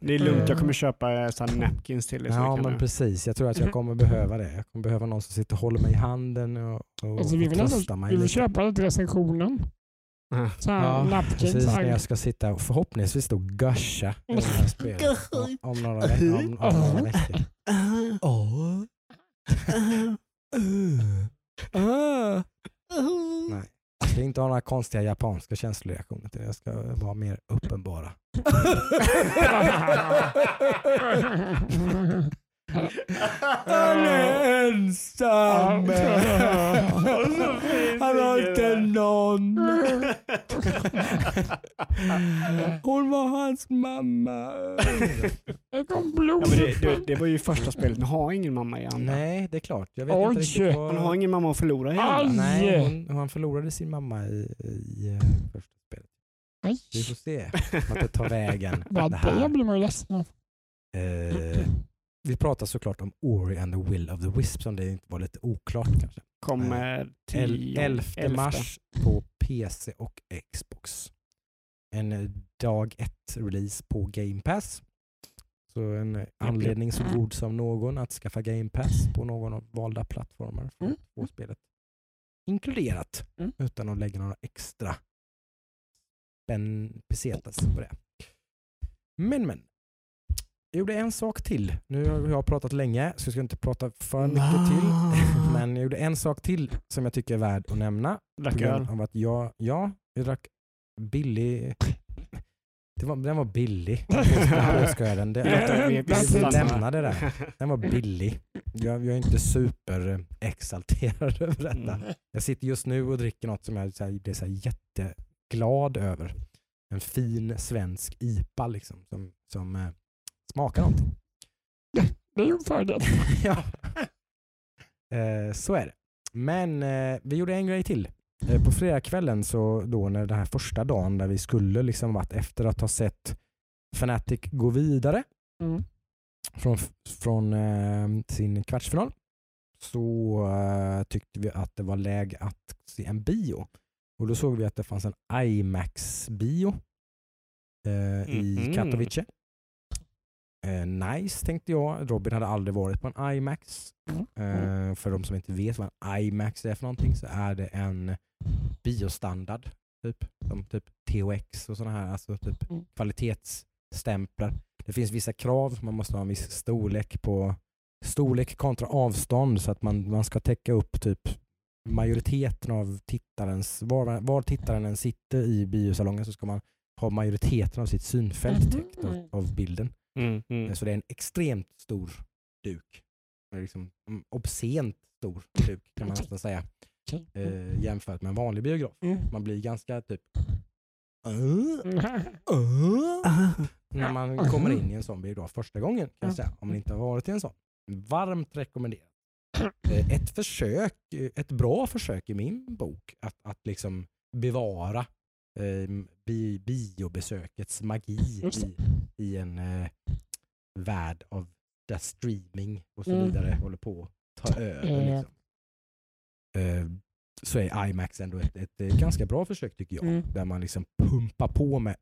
Det är lugnt, jag kommer köpa eh, så napkins till dig. så Ja men nu- precis, jag tror att jag kommer behöva det. Jag kommer behöva någon som sitter och håller mig i handen och, och, Alltså, vi och vill, tröstar ändå, mig vi vill lite. köpa det till recensionen. Ah. Så här, Ja, napkins. Precis när jag ska sitta och förhoppningsvis då gusha om, om, några, om, om några veckor. Nej, jag ska inte ha några konstiga japanska känsloreaktioner till det. Jag ska vara mer uppenbara. Han är ensam! Han har inte någon! Hon var hans mamma. Ja, men det, det, det var ju första spelet. Nu har ingen mamma i andra. Nej, det är klart. Jag vet Oj. inte riktigt vad... Han har ingen mamma att förlora i Aj. andra. Nej, hon, han förlorade sin mamma i, i eh, första spelet. Aj. Vi får se vart det tar vägen. Vad det det här. blir man ju ledsen av. Eh, vi pratar såklart om Ori and the Will of the Wisp som det inte var lite oklart kanske. Kommer 10 11 mars på PC och Xbox. En eh, dag ett release på Game Pass. Så en anledning så god som någon att skaffa Game Pass på någon av valda plattformar för Mm. att få spelet inkluderat Mm. utan att lägga några extra pesetas på det. Men men. Jag gjorde en sak till. Nu har jag pratat länge så jag ska inte prata för mycket till. Men jag gjorde en sak till som jag tycker är värd att nämna. Drack öl. av att jag, ja, jag drack billig. Det var, den var billig. Påskölen. Det, jag lämna det där. Den var billig. Jag, jag är inte super exalterad över detta. Mm. Jag sitter just nu och dricker något som jag så här, blir så här jätteglad över. En fin svensk IPA liksom, som, som smakar någonting. Det är ju en fördel. ja. eh, så är det. Men eh, vi gjorde en grej till. Eh, på fredagskvällen, så då när den här första dagen där vi skulle liksom varit efter att ha sett Fnatic gå vidare Mm. från, från eh, sin kvartsfinal så eh, tyckte vi att det var läge att se en bio. Och då såg vi att det fanns en IMAX-bio eh, i Mhm. Katowice. Eh, nice tänkte jag. Robin hade aldrig varit på en IMAX. Mm. Eh, för de som inte vet vad en IMAX är för någonting så är det en biostandard. Typ, som typ THX och sådana här alltså typ Mm. kvalitetsstämplar. Det finns vissa krav, man måste ha en viss storlek på storlek kontra avstånd så att man, man ska täcka upp typ majoriteten av tittarens, var, var tittaren än sitter i biosalongen så ska man ha majoriteten av sitt synfält Mhm. täckt av, av bilden. Mm, mm. Så det är en extremt stor duk. Är Liksom, mm, obscent stor duk kan man nästan säga. Eh, jämfört med en vanlig biograf. Mm. Man blir ganska typ "Äh? Mm. Äh?" när man kommer in i en sån biograf första gången kan jag säga. Om man inte har varit i en sån. Varmt rekommenderat. Eh, Ett försök, eh, ett bra försök i min bok att, att liksom bevara eh, bi, biobesökets magi i, i en eh, värld av där streaming och så Mm. vidare håller på att ta över. Eh. Liksom. Eh, så är IMAX ändå ett, ett, eh, ganska bra försök tycker jag. Mm. Där man liksom pumpar på med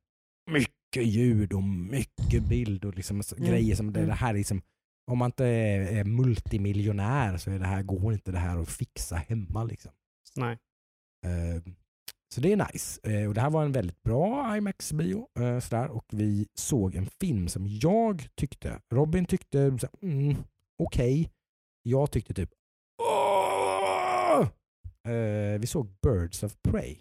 mycket ljud och mycket bild och liksom Mm. grejer som det, Mm. det här är liksom om man inte är, är multimiljonär så är det här, går inte det här att fixa hemma. Liksom. Nej. Eh, så det är nice. Eh, och det här var en väldigt bra IMAX-bio. Eh, sådär. Och vi såg en film som jag tyckte, Robin tyckte mm, okej. Jag tyckte typ! Eh, vi såg Birds of Prey.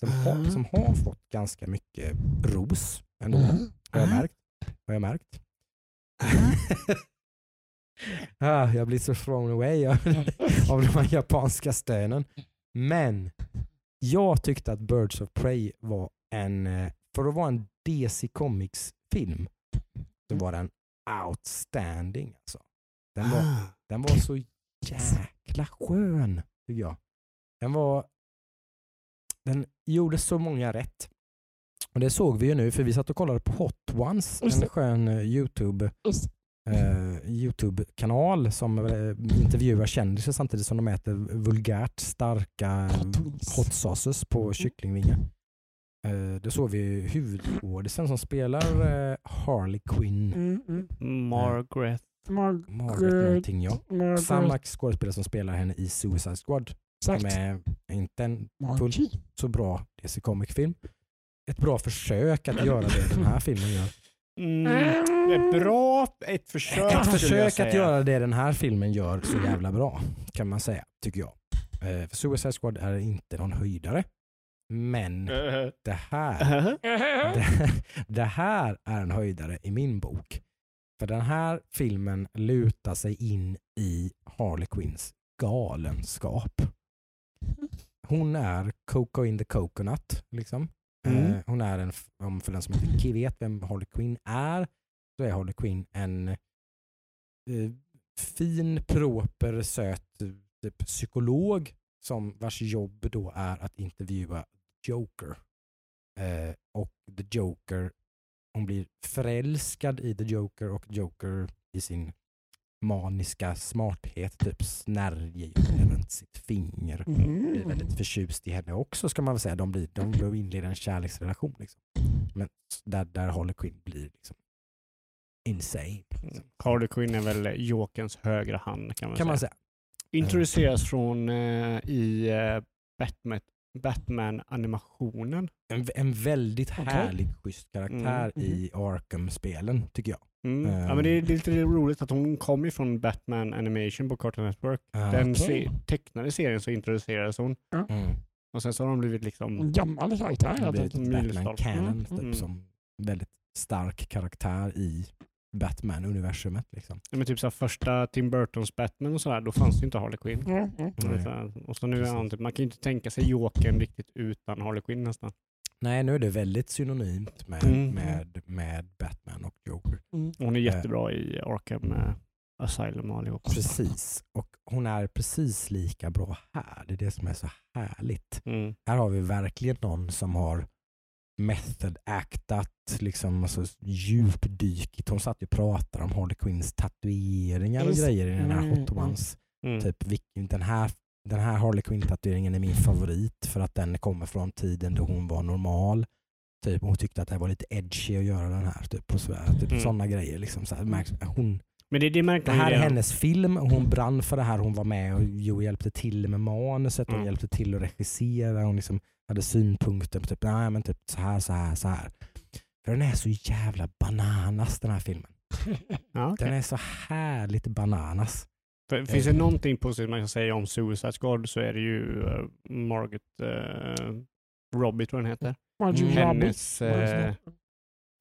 Som, har, Mm. som har fått ganska mycket ros ändå. Mm. Har jag märkt. Har jag märkt. ah, jag blir så thrown away av, av de här japanska stönen. Men jag tyckte att Birds of Prey var en, eh, för att vara en DC Comics-film, så var den outstanding. Alltså. Den, var, den var så jäkla skön, tycker jag. Den var... Den gjorde så många rätt. Och det såg vi ju nu, för vi satt och kollade på Hot Ones, en skön eh, YouTube. Eh, Youtube-kanal som eh, intervjuar kändisar samtidigt som de äter vulgärt starka Hot sauces på kycklingvingar. Eh, det såg vi huvudskådisen som spelar eh, Harley Quinn. Mm, mm. Margaret. Margaret. Margaret någonting ja. Margaret. Samma skådespelare som spelar henne i Suicide Squad. Som är inte en Margie. så bra DC Comic-film. Ett bra försök att göra det den här filmen gör. Mm, ett bra, ett försök Ett försök att göra det den här filmen gör så jävla bra, kan man säga, tycker jag. Eh, för Suicide Squad är inte någon höjdare. Men Eh, det här, eh, det, det här är en höjdare i min bok. För den här filmen lutar sig in i Harley Quinns galenskap. Hon är Coco in the Coconut. Liksom. Mm. Eh, hon är en, om för den som inte vet vem Harley Quinn är, så är Harley Quinn en eh, fin, proper, söt typ, psykolog som vars jobb då är att intervjua Joker. Eh, och The Joker, hon blir förälskad i The Joker och Joker i sin maniska smarthet typ snärjer runt sitt finger. Blir Mm. väldigt förtjust i henne också ska man väl säga. De, blir, de blir inleder en kärleksrelation. Liksom. Men där, där Harley Quinn blir liksom insane. Liksom. Harley Quinn är väl Jokerns högra hand kan man Kan man säga. säga. Introduceras från eh, i eh, Batman, Batman-animationen. En, en väldigt Okej. härlig, schysst karaktär Mm, i Arkham-spelen tycker jag. Mm. ja, Ehm. men det, är, det är lite roligt att hon kom ifrån Batman Animation på Cartoon Network. Den okej. se, tecknade serien så introducerades hon Mm. och sen så har de blivit liksom En gammal karaktär Det Batman. Canon Mm, typ, mm. som väldigt stark karaktär i Batman-universumet. Liksom. Ja, men typ så här, första Tim Burtons Batman och sådär, då fanns det inte Harley Quinn. Mm, mm. Och så här- Och så nu är han typ, man kan ju inte tänka sig Jokern riktigt utan Harley Quinn nästan. Nej, nu är det väldigt synonymt med, Mm. med, med Batman och Joker. Mm. Hon är jättebra i Arkham eh, Asylum och allihopa. Precis, och hon är precis lika bra här. Det är det som är så härligt. Mm. Här har vi verkligen någon som har method actat, liksom, alltså, djupdykigt. Hon satt ju och pratade om Harley Quinns tatueringar och grejer i den här mm, Hot Ones. Mm. Typ, den, här, den här Harley Quinn tatueringen är min favorit för att den kommer från tiden då hon var normal. Typ, hon tyckte att det var lite edgy att göra den här. Typ, och så, typ Mm. Sådana grejer. Liksom, så hon, Men det, det det här är hennes film hon brann för det här. Hon var med och jo, hjälpte till med manuset, hon Mm. hjälpte till att regissera, hon liksom hade synpunkter på typ, nej, men typ så här, så här, så här. För den är så jävla bananas den här filmen. Ja, okej. Den är så härligt bananas. För, finns det någonting positivt man kan säga om Suicide Squad så är det ju uh, Margaret uh, Robbie tror jag den heter. Margie Mm. Hennes uh,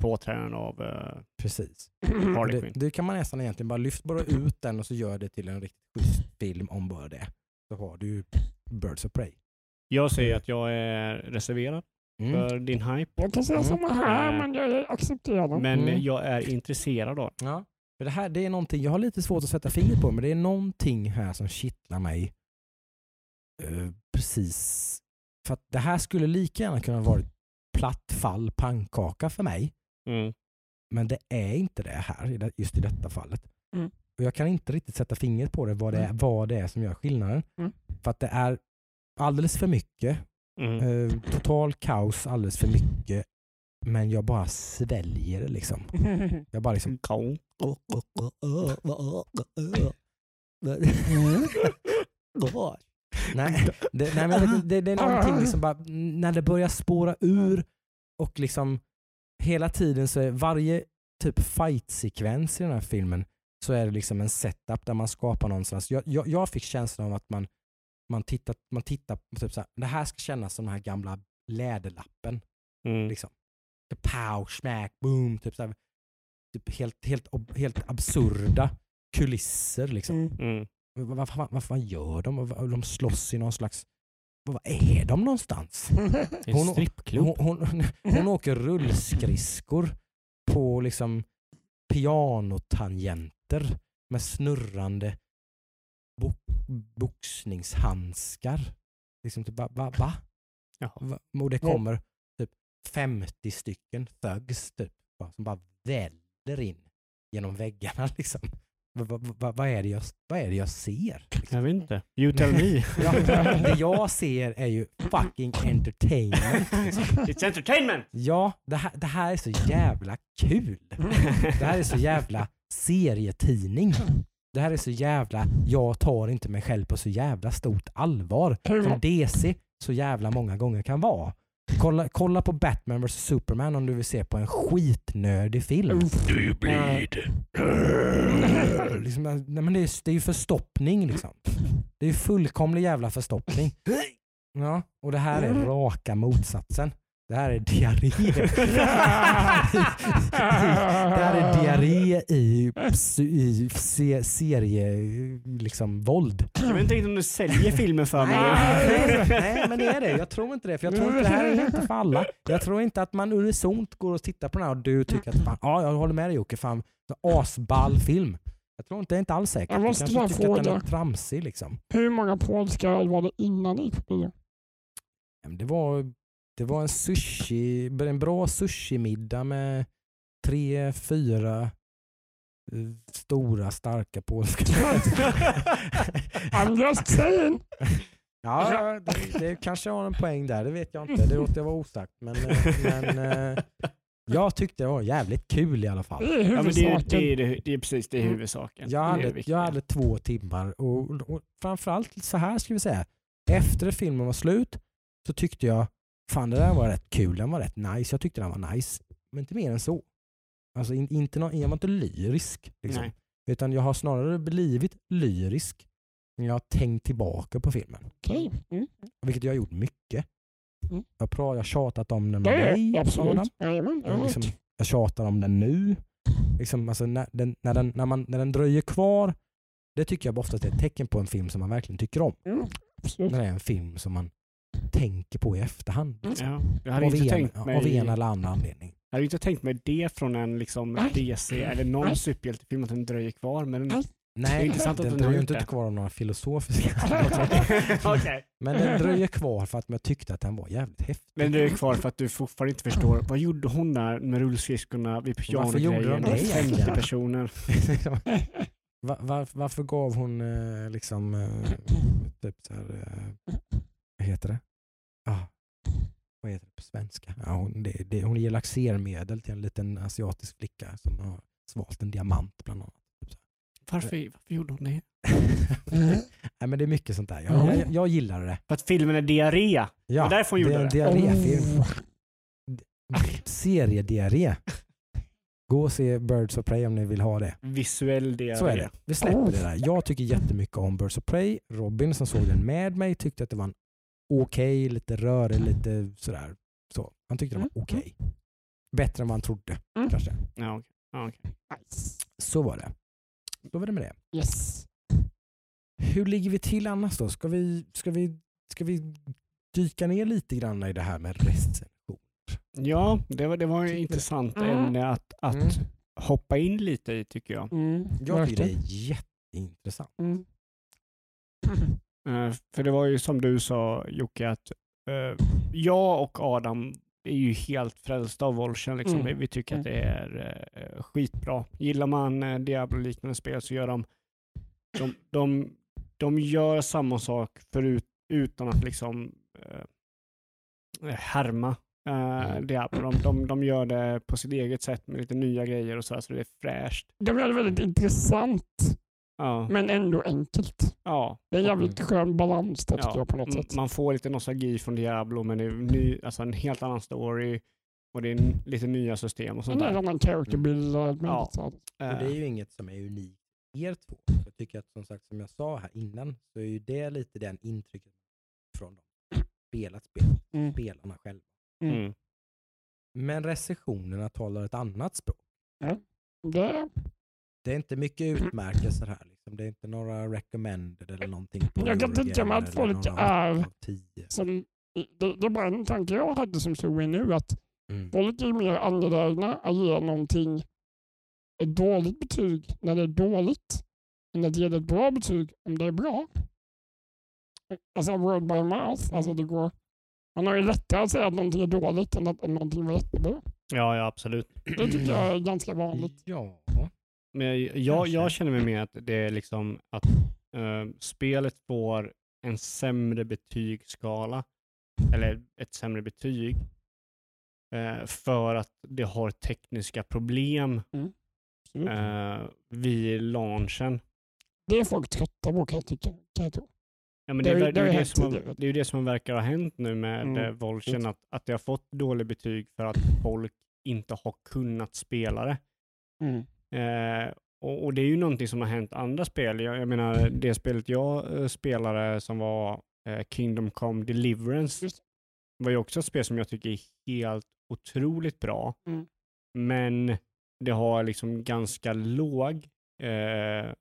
påträdande av uh, Precis. Harley Det, Quinn. det kan man nästan egentligen bara lyfta bara ut den och så gör det till en riktigt schysst film om bara det. Så har du ju Birds of Prey. Jag säger att jag är reserverad Mm. för din hype. Jag kan säga Mm. samma här, men jag accepterar den. Men Mm. jag är intresserad av det. Ja. För det här det är någonting, jag har lite svårt att sätta fingret på men det är någonting här som kittlar mig. Eh, precis. För att det här skulle lika gärna kunna vara platt fall pannkaka för mig. Mm. Men det är inte det här, just i detta fallet. Mm. Och Jag kan inte riktigt sätta fingret på det, vad det, är, vad det är som gör skillnaden. Mm. För att det är alldeles för mycket, Mm. eh, total kaos alldeles för mycket. Men jag bara sväljer det liksom. Jag bara liksom... Kaon. nej, det, nej, men det, det är någonting liksom bara, när det börjar spåra ur och liksom hela tiden så är varje typ fight-sekvens i den här filmen så är det liksom en setup där man skapar någonstans. Jag, jag, jag fick känslan av att man, man tittar, man tittar på typ så här, det här ska kännas som den här gamla läderlappen. Mm. Liksom. Pow, smack, boom. Typ så här, typ helt, helt, helt absurda kulisser. Liksom. Mm. Mm. Vad, vad, vad, vad gör de? De slåss i någon slags... Vad är de någonstans? Hon- en strippklubb. Hon, hon, hon åker rullskridskor på liksom pianotangenter med snurrande bo, boxningshandskar. Liksom typ, va? va, va? Va? Och det kommer 50 stycken thugs typ, som bara väller in genom väggarna. Liksom. Va, va, va, vad, är det jag, vad är det jag ser? Liksom? Jag vet inte. You tell me. Ja, det jag ser är ju fucking entertainment. Liksom. It's entertainment! Ja, det här, det här är så jävla kul. Det här är så jävla serietidning. Det här är så jävla, jag tar inte mig själv på så jävla stort allvar som DC så jävla många gånger kan vara. Kolla, kolla på Batman vs Superman om du vill se på en skitnördig film. Do you bleed? liksom, nej, men det, är, det är ju förstoppning liksom. Det är ju fullkomlig jävla förstoppning. Ja, och det här är raka motsatsen. Det här är diarré. det här är diarré i, i se, serie, liksom våld. Jag vet inte om du säljer filmen för mig. Nej, nej, men det är det. Jag tror inte det. För jag tror inte det här är inte för alla. Jag tror inte att man unisont går och tittar på den här och du tycker att fan, ja, jag håller med dig Jocke, fan, asball film. Jag tror inte, det är inte alls säkert. Jag Du måste kanske bara tycker att den är fråga. tramsig liksom. Hur många polska öl var det innan ni gick på bio? Det var, det var en sushi, en bra sushi-middag med tre, fyra eh, stora starka polska. I'm just saying! ja, det, det kanske har en poäng där, det vet jag inte. Det låter jag vara osagt. Men, eh, men eh, jag tyckte det var jävligt kul i alla fall. Det är Ja, men det, är, huvudsaken. det, är, det, är precis det är Mm. huvudsaken. Jag det är det hade, jag hade två timmar och, och framförallt så här ska vi säga. Efter filmen var slut så tyckte jag fan det där var rätt kul, den var rätt nice. Jag tyckte den var nice. Men inte mer än så. Alltså in, inte nå- jag var inte lyrisk. Liksom. Nej. Utan jag har snarare blivit lyrisk när jag har tänkt tillbaka på filmen. Okej. Mm. Vilket jag har gjort mycket. Mm. Jag, har jag tjatat om den med är dig. absolut. Jajamän. Jag, liksom, jag tjatar om den nu. Liksom, alltså, när, den, när, den, när, man, när den dröjer kvar, det tycker jag oftast är ett tecken på en film som man verkligen tycker om. Mm. När det är en film som man tänker på i efterhand. Liksom. Ja. Jag hade Av, inte en, tänkt av mig... en eller annan anledning. Jag hade inte tänkt mig det från en liksom. DC eller någon superhjältefilm att den dröjer kvar. Men Nej. Det är Nej, den den dröjer inte det. kvar av några filosofiska Okej. Men den dröjer kvar för att jag tyckte att den var jävligt häftig. Men det är kvar för att du fortfarande inte förstår. Vad gjorde hon där med rullskridskorna vid Varför gjorde de pianogrejen? det 50 egentligen? personer. Va- var, varför gav hon eh, liksom, eh, typ så här, eh, vad heter det? Ah, vad heter det på svenska? Ja, hon, det, det, hon ger laxermedel till en liten asiatisk flicka som har svalt en diamant bland annat. Typ Varför, varför gjorde hon det? här. Nej, men det är mycket sånt där. Jag, jag, jag gillar det. För att filmen är diarré. Ja, därför hon gjorde det är en det. diarréfilm. Oh. Seriediarré. Gå och se Birds of Prey om ni vill ha det. Visuell diarré. Så är det. Vi släpper det där. Jag tycker jättemycket om Birds of Prey. Robin som såg den med mig tyckte att det var en okej, lite rörig, lite sådär. Så. Han tyckte det var Mm. okej. Bättre än vad han trodde Mm. kanske. Ja, okej. Nice. Så var det. Så var det med det. Yes. Hur ligger vi till annars då? Ska vi, ska vi, ska vi dyka ner lite grann i det här med recension? ja det var, det var ett intressant Mm. ämne att, att Mm. hoppa in lite i tycker jag. Mm. Jag tycker det är jätteintressant. Mm. Eh, för det var ju som du sa Jocke, att eh, jag och Adam är ju helt frälsta av Volchen. Liksom. Mm. Vi, tycker att det är eh, skitbra. Gillar man uh, Diablo-liknande spel så gör de, de, de, de gör samma sak förut, utan att liksom uh, härma Mm. Diablo. De, de, de gör det på sitt eget sätt med lite nya grejer och så, här, så det är fräscht. Det blev väldigt intressant, Ja, men ändå enkelt. ja. Det är en jävligt skön balans tycker Ja, jag på något sätt. Man får lite nostalgi från Diablo, men det är ny, alltså en helt annan story och det är lite nya system och sånt En där. annan character build och allt Ja. Och det är Eh, ju inget som är unikt er två. Jag tycker att som sagt, som jag sa här innan, så är ju det lite den intrycket från dem spelat spel, Mm. spelarna själva. mm. Men recensionerna talar ett annat språk. Det, Det är inte mycket utmärkelser här. Liksom. Det är inte några recommended eller någonting. På Jag kan tänka mig att folk är- som, det, det är bara en tanke jag hade som slog mig nu att Mm. folk är mer angelägna att ge någonting ett dåligt betyg när det är dåligt än att ge det ett bra betyg om det är bra. Alltså word by mouth. Alltså det går, man har ju lättare att säga att någonting är dåligt än att någonting var jättebra. Ja, ja, absolut. Det tycker jag är ganska vanligt. Ja. Men jag, jag, känner mig med att det är liksom att eh, spelet får en sämre betygsskala, eller ett sämre betyg, eh, för att det har tekniska problem Absolut. eh, vid launchen. Det är folk trötta på kan jag tycka. Kan jag tro. Ja, men Det det, är, det, det är som det är det som verkar ha hänt nu med Mm. mm. Volchen, att, att det har fått dåligt betyg för att folk inte har kunnat spela det. Mm. Eh, och, och det är ju någonting som har hänt andra spel. Jag, jag menar, det spelet jag eh, spelade som var eh, Kingdom Come Deliverance var ju också ett spel som jag tycker är helt otroligt bra. Mm. Men det har liksom ganska låg eh,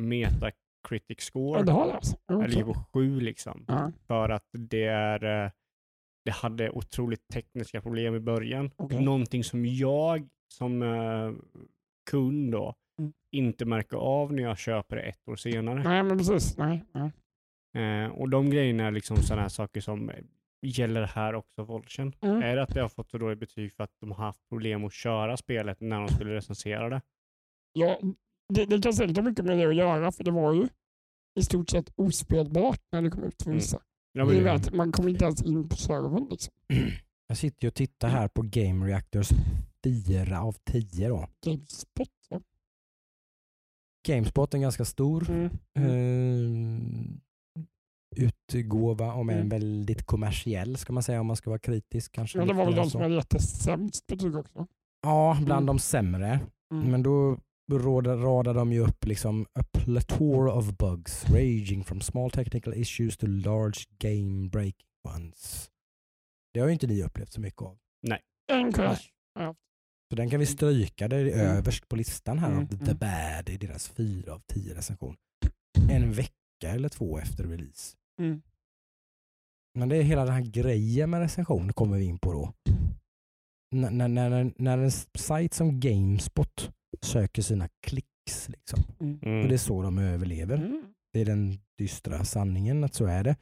Metacritic score. Ja, det har det alltså. Jag ligger Okay. på sju liksom. Ja, För att det är eh, det hade otroligt tekniska problem i början. Okej. Någonting som jag som eh, kund då Mm. inte märker av när jag köper det ett år senare. Nej, men precis. Nej, nej. Eh, och de grejerna är liksom sådana här saker som eh, gäller här också, Volchen. Mm. Är det att det har fått så dåligt betyg för att de har haft problem att köra spelet när de skulle recensera det? Ja, det, det kan säkert ha mycket med det att göra, för det var ju i stort sett ospelbart när det kom ut för Mm. vissa. Ja, Det är men, man kom inte ens in på servern. Liksom. Jag sitter ju och tittar här på Game Reactors 4 av 10 då. Gamespot. Ja. Gamespot är en ganska stor Mm. eh, utgåva om en Mm. väldigt kommersiell ska man säga om man ska vara kritisk. Kanske Ja, det var väl de som hade gett det sämst betyg också. Ja, bland Mm. de sämre. Mm. Men då radar de ju upp liksom a plethora of bugs ranging from small technical issues to large game breaking ones. Det har ju inte ni upplevt så mycket av. En crash. Så den kan vi stryka. Det är Mm. överst på listan här Mm, av The mm. Bad i deras 4 av 10 recension. En vecka eller två efter release. Mm. Men det är hela den här grejen med recension kommer vi in på då. N- när, när, när en sajt som Gamespot söker sina klicks. Liksom. Mm. mm. Och det är så de överlever. Mm. Det är den dystra sanningen att så är det.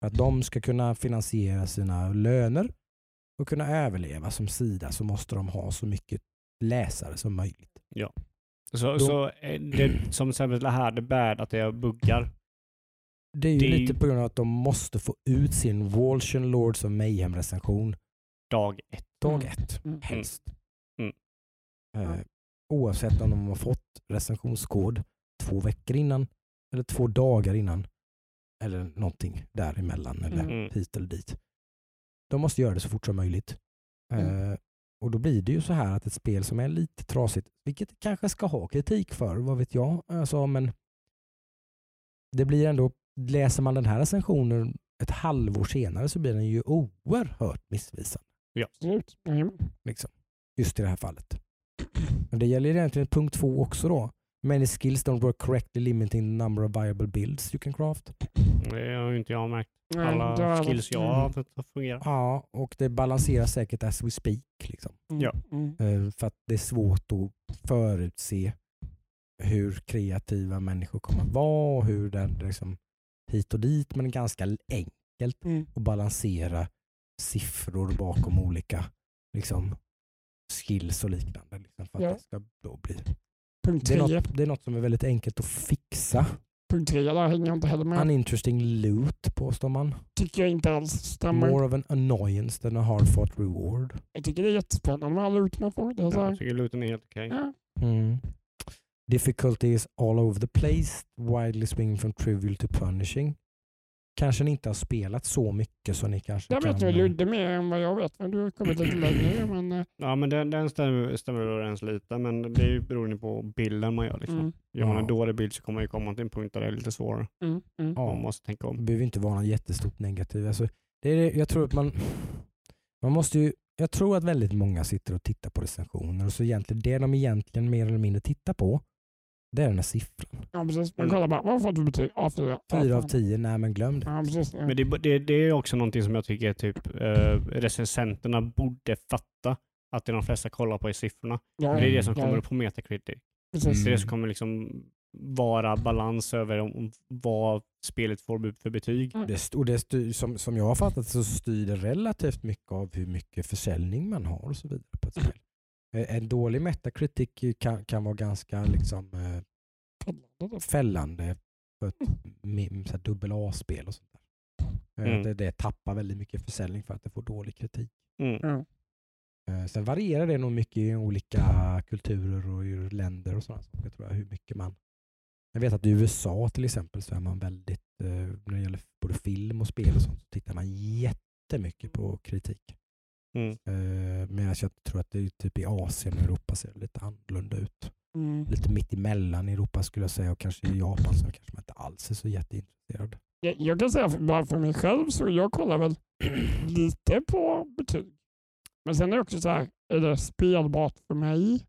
För att de ska kunna finansiera sina löner och kunna överleva som sida så måste de ha så mycket läsare som möjligt. Så, Då- så eh, det, som exempel det här, det bad att det är buggar. det är ju Det lite på grund av att de måste få ut sin Walshen Lords of Mayhem recension Dag ett. dag Mm. ett, Mm. helst. Mm. Eh, oavsett om de har fått recensionskod två veckor innan eller två dagar innan eller någonting däremellan eller Mm. hit eller dit. De måste göra det så fort som möjligt. Mm. Eh, och då blir det ju så här att ett spel som är lite trasigt, vilket kanske ska ha kritik för, vad vet jag, alltså, men det blir ändå, läser man den här recensionen ett halvår senare så blir den ju oerhört missvisande. Absolut. Jajamän. Liksom. Just i det här fallet. Men det gäller egentligen punkt två också då. Many skills don't work correctly limiting the number of viable builds you can craft. Det har ju inte jag märkt. Nej, Alla har skills jag mm. har haft att fungera. Ja, och det balanserar säkert as we speak. Liksom. Mm. Ja. Mm. Eh, För att det är svårt att förutse hur kreativa människor kommer att vara och hur det är liksom hit och dit. Men ganska enkelt Mm. att balansera siffror bakom olika liksom, skills och liknande. Liksom, för att Ja. det ska då bli Punkt Det är, något, det är något som är väldigt enkelt att fixa. Punkt tre där hänger jag inte heller med. Uninteresting loot påstår man. tycker jag inte alls stämmer. More of an annoyance than a hard fought reward. Jag tycker det är jättespännande med all ut man får. Det är så Ja, här, jag tycker looten är helt okej. ja. Mm. Difficulty is all over the place, widely swinging from trivial to punishing. Kanske ni inte har spelat så mycket så ni kanske Jag kan... vet nog Ludde mer än vad jag vet, men du har kommit lite längre. Men, eh, Ja, men den, den stämmer, stämmer överens lite, men det är ju beroende på bilden man gör. Liksom. mm, Gör man en dålig bild så kommer man ju komma till en punkt där det är lite svårare. mm, mm. Ja. Man måste tänka Det om. behöver inte vara något jättestort negativt. Alltså, det är, det- jag tror att man... Man måste ju... Jag tror att väldigt många sitter och tittar på recensioner och så egentligen, det de egentligen mer eller mindre tittar på, det är den här siffran. Ja, precis. Man Mm. kollar bara, vad får du betyg? A4. Fyra av A5. tio, nej men glöm det. Ja, precis. Men det, det, det är också någonting som jag tycker typ, eh, recensenterna borde fatta. Att det de flesta kollar på är siffrorna. ja, Det är det som ja, kommer upp på Metacritic. Precis. Det är det Mm. som kommer liksom vara balans över om, vad spelet får för betyg. Mm. Det, och det styr, som, som jag har fattat så styr det relativt mycket av hur mycket försäljning man har och så vidare på ett spel. Eh, En dålig Metacritic kan, kan vara ganska liksom, eh, Fällande. för ett så här dubbel A-spel och sånt där. Eh, Mm. Det, det tappar väldigt mycket försäljning för att det får dålig kritik. Mm. Eh, Sen varierar det nog mycket i olika kulturer och i länder och sådana saker tror jag. Hur mycket man... Jag vet att i USA till exempel så är man väldigt, när det gäller både film och spel och sånt, så tittar man jättemycket på kritik. Mm. Eh, Medan jag tror att det är typ i Asien och Europa ser det lite annorlunda ut. Mm. Lite mitt emellan Europa skulle jag säga och kanske i Japan så kanske man inte alls är så jätteintresserad. Jag, jag kan säga bara för mig själv så jag kollar väl lite på betyg. Men sen är det också så här, är det spelbart för mig?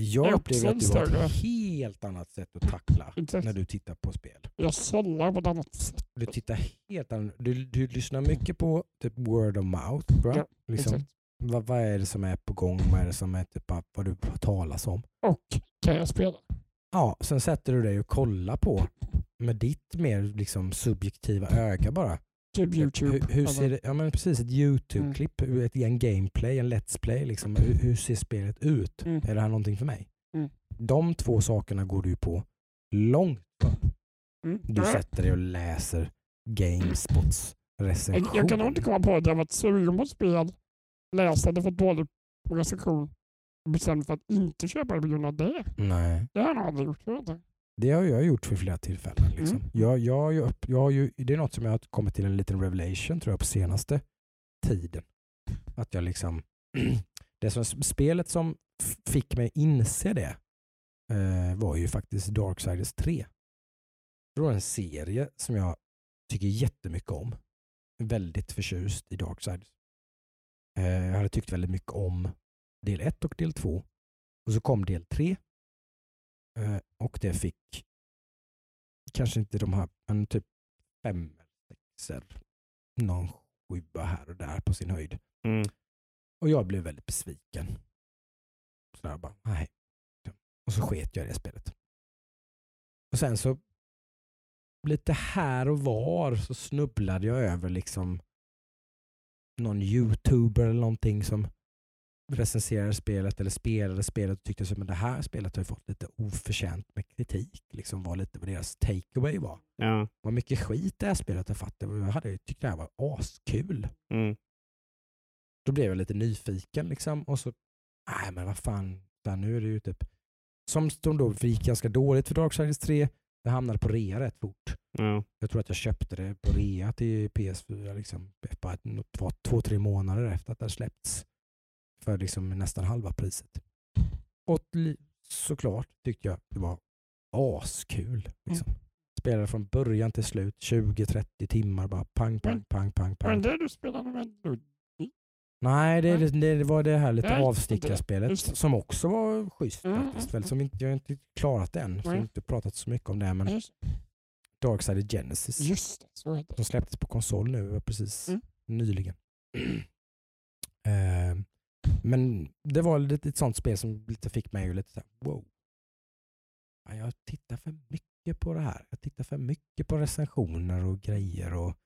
Jag upplever att du har ett helt annat sätt att tackla när du tittar på spel. Jag sållar på ett annat sätt. Du tittar helt annorlunda. Du, du lyssnar mycket på typ word of mouth. Bra? Ja, liksom, vad, vad är det som är på gång? Vad är det som är typ vad du talas om? Och kan jag spela? Ja, sen sätter du dig och kollar på med ditt mer liksom subjektiva öga bara. Typ YouTube. Hur, hur ser det, ja men precis, ett YouTube-klipp, ett, en gameplay, en Let's Play. Liksom. Hur, hur ser spelet ut? Mm. Är det här någonting för mig? Mm. De två sakerna går du på långt. Mm. Du Ja. sätter dig och läser Gamespots recension. Jag, jag kan nog inte komma på att jag varit sugen på spel, läst det fått dålig recension och bestämt för att inte köpa det på grund av det. Nej, Det har jag nog aldrig gjort. Jag det har jag gjort vid flera tillfällen. Liksom. Mm. Jag, jag, upp, jag har ju, det är något som jag har kommit till en liten revelation tror jag på senaste tiden. Att jag liksom, det som, spelet som fick mig inse det eh, var ju faktiskt Darksiders 3. Det var en serie som jag tycker jättemycket om. Väldigt förtjust i Darksiders. Eh, jag hade tyckt väldigt mycket om del 1 och del 2. Och så kom del 3. Eh, och det fick kanske inte de här, men typ fem, sexer. Någon sjua här och där på sin höjd. Mm. Och jag blev väldigt besviken. Så jag bara, nej. Och så sket jag i det spelet. Och sen så lite här och var så snubblade jag över liksom någon youtuber eller någonting som recenserade spelet eller spelade spelet och tyckte att det här spelet har fått lite oförtjänt med kritik. Liksom var lite vad deras takeaway var. Ja. Vad mycket skit det här spelet har fått. Jag hade tyckt det här var askul. Mm. Då blev jag lite nyfiken liksom och så, nej men vad fan, där, nu är det ju typ, som som då gick ganska dåligt för Darksiders 3, det hamnade på rea rätt fort. Ja. Jag tror att jag köpte det på rea till PS4 liksom, bara två, två, tre månader efter att det släppts. För liksom nästan halva priset. Och såklart tyckte jag det var askul. Liksom. Spelade från början till slut, 20-30 timmar bara pang, pang, pang, pang, Men pang. det du spelade med. Nej, det, det, det var det här lite Nej, avstickarspelet som också var schysst Mm, faktiskt. mm, Väl, som inte, jag har inte klarat det än, så jag har inte pratat så mycket om det. Men Just, Darksiders Genesis. just det, De släpptes på konsol nu precis Mm. nyligen. Eh, men det var lite ett sånt spel som lite fick mig att lite så här, wow. Ja, Jag tittar för mycket på det här. Jag tittar för mycket på recensioner och grejer och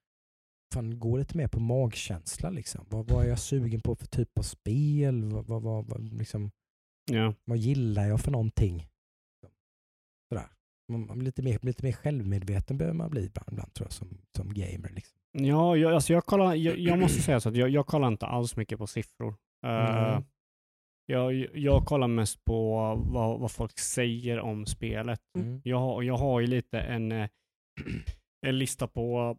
fan, gå lite mer på magkänsla. Liksom. Vad, vad är jag sugen på för typ av spel? Vad, vad, vad, vad, liksom, Ja. vad gillar jag för någonting? Sådär. Man, lite, mer, lite mer självmedveten behöver man bli ibland, ibland tror jag som, som gamer. Liksom. Ja, jag, alltså jag, kollar, jag, jag måste säga så att jag, jag kollar inte alls mycket på siffror. Mm. jag, jag kollar mest på vad, vad folk säger om spelet. Mm. Jag, har- jag har ju lite en, eh, en lista på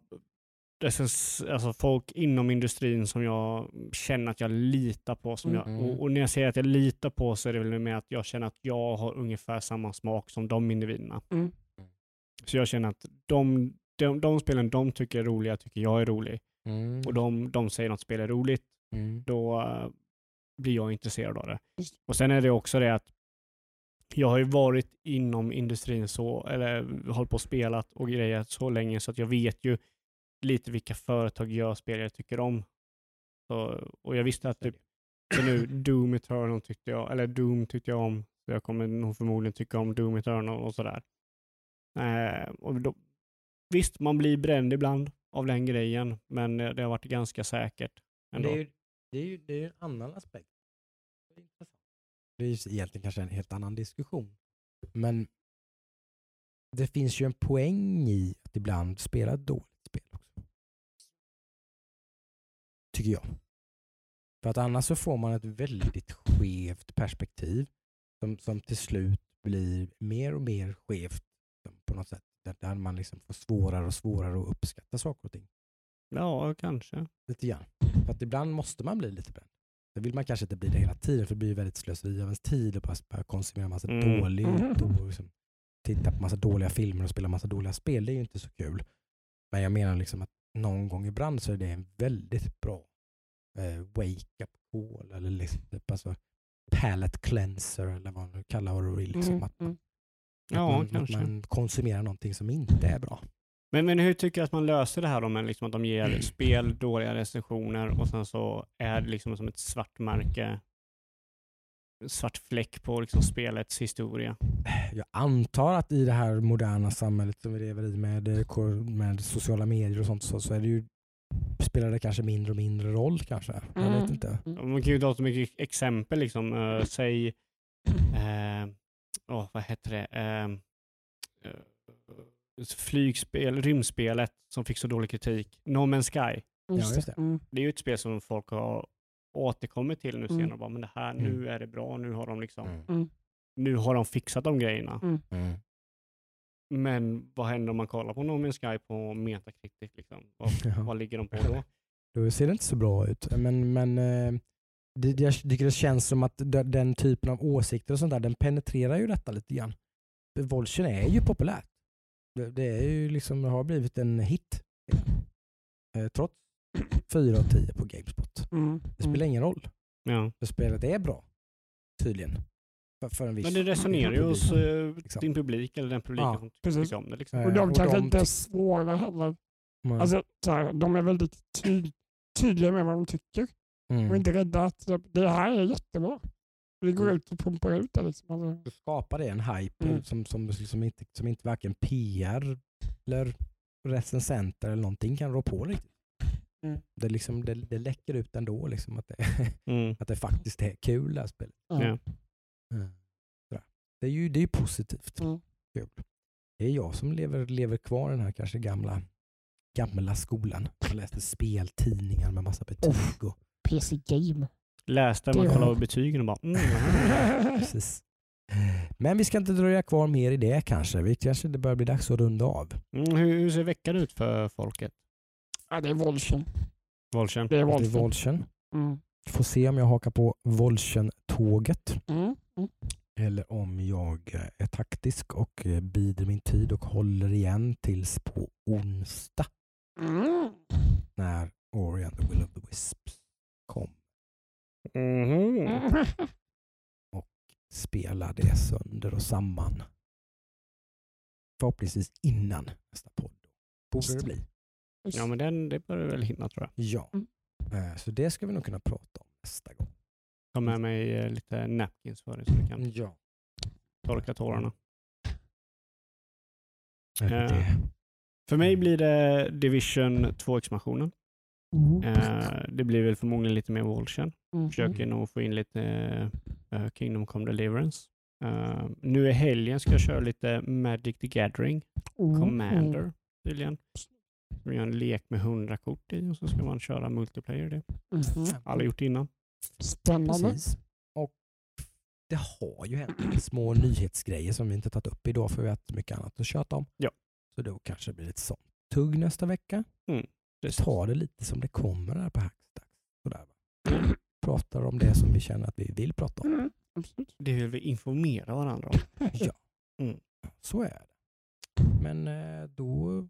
alltså folk inom industrin som jag känner att jag litar på. Som jag, Mm. och, och när jag säger att jag litar på så är det väl med att jag känner att jag har ungefär samma smak som de individerna. Mm. Så jag känner att de, de, de spelen de tycker är roliga tycker jag är rolig. Mm. Och de, de säger något spel är roligt, Mm. då eh, blir jag intresserad av det. Och sen är det också det att jag har ju varit inom industrin så, eller hållit på och spelat och grejer så länge så att jag vet ju lite vilka företag gör spel jag tycker om. Så, och jag visste att typ, så nu Doom Eternal tyckte jag, eller Doom tyckte jag om. Så jag kommer nog förmodligen tycka om Doom Eternal och sådär. Eh, och då, visst, man blir bränd ibland av den grejen, men eh, det har varit ganska säkert. Ändå. det är ju det är ju, det är ju en annan aspekt. Det är, intressant. det är ju egentligen kanske en helt annan diskussion. Men det finns ju en poäng i att ibland spela ett dåligt spel också. Tycker jag. För att annars så får man ett väldigt skevt perspektiv som, som till slut blir mer och mer skevt på något sätt. Där- Där man liksom får svårare och svårare att uppskatta saker och ting Ja, kanske. lite grann. För att ibland måste man bli lite bränd. Det vill man kanske inte bli det hela tiden för det blir ju väldigt slöseri av ens tid och bara börja konsumera massa Mm. dålig, Mm. då, liksom, titta på massa dåliga filmer och spela massa dåliga spel. Det är ju inte så kul. Men jag menar liksom att någon gång ibland så är det en väldigt bra eh, wake-up call eller liksom, typ, alltså, palette cleanser eller vad man nu kallar det. Liksom, Mm, att, mm. att, Ja, man, att kanske. man konsumerar någonting som inte är bra. Men, men hur tycker du att man löser det här då med liksom att de ger spel dåliga recensioner och sen så är det liksom som ett svart märke, en svart fläck på liksom spelets historia? jag antar att i det här moderna samhället som vi lever i med, eh, med sociala medier och sånt så, så är det ju, spelar det kanske mindre och mindre roll kanske. Jag vet Mm. inte. Man kan ju ta så mycket exempel, liksom, uh, säg, eh, åh, vad heter det, eh, eh, flygspel, rymdspelet som fick så dålig kritik, No Man's Sky. Just just det. det. Mm. Det är ju ett spel som folk har återkommit till nu Mm. senare. Bara, men det här, nu är det bra, nu har de liksom, Mm. nu har de fixat de grejerna. Mm. Men vad händer om man kollar på No Man's Sky på Metacritic? Liksom? Vad, Ja. vad ligger de på då? Då ser det inte så bra ut. Men, men eh, det, jag tycker det känns som att de- den typen av åsikter och sånt där, den penetrerar ju detta lite grann. Volchen är ju populärt. Det, det är ju liksom, det har blivit en hit. Eh, trots 4 av 10 på Gamespot. Mm. Det spelar ingen roll. Ja. För spelet är bra. Tydligen. För, för en viss Men det resonerar ju hos eh, liksom. din publik eller den publiken Ja, som precis. tycker om det. Liksom. Eh, Och de kanske inte är svåra heller. Mm. Alltså, så här, de är väldigt ty tydliga med vad de tycker och mm. inte rädda att typ, det här är jättebra. Vi går Mm. ut och pumpar ut det. Liksom. Alltså, Då skapar det en hype Mm. som, som, som, inte, som inte varken PR eller recensenter eller någonting kan rå på riktigt. Mm. Det, liksom, det, det läcker ut ändå liksom, att, det, Mm. att det faktiskt är kul det här spelet. Ja. Mm. Det är ju det är positivt. Mm. Kul. Det är jag som lever, lever kvar den här kanske gamla, gamla skolan. Jag läste speltidningar med massa betyg. Och, PC Game. Läste man kollade på betygen och bara mm. precis. Men vi ska inte dröja kvar mer i det kanske. Vi kanske det börjar bli dags att runda av. Mm, hur, hur ser veckan ut för folket? ja, det är Volchen. Volchen? Det är Det är Volchen. Volchen. Mm. Får se om jag hakar på Volchen-tåget. Mm. Mm. Eller om jag är taktisk och bider min tid och håller igen tills på onsdag Mm. när Ori and the Will of the Wisps kom. Mm. Spela det sönder och samman. Förhoppningsvis innan nästa podd. Borde det bli. Ja men den, det bör du väl hinna tror jag. Ja. Mm. Eh, Så det ska vi nog kunna prata om nästa gång. Ta med mig eh, lite napkins för dig så du kan Ja. torka tårarna. Det? För mig blir det Division 2-expansionen. Mm. Eh, det blir väl förmodligen lite mer Volchen. Mm. Försöker nog få in lite eh, Kingdom Come Deliverance. Eh, nu i helgen ska jag köra lite Magic the Gathering Mm. Commander tydligen. Vi gör en lek med 100 kort i och så ska man köra multiplayer det. Mhm. Alla gjort innan. Spännande. Precis. Och det har ju hänt små nyhetsgrejer som vi inte tagit upp idag för vi har haft mycket annat att köta om. Ja. Så då kanske det blir lite sånt tugg nästa vecka. Precis. Ta det lite som det kommer här på Hackstack. Sådär? Pratar om det som vi känner att vi vill prata om. Mm. Det vill vi informera varandra om. Ja, Mm. så är det. Men eh, då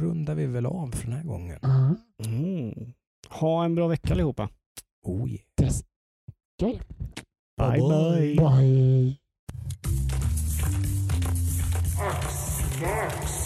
rundar vi väl av för den här gången. Mm. Ha en bra vecka allihopa. Oh yeah. Yes. Bye Bye bye. Bye. Snack.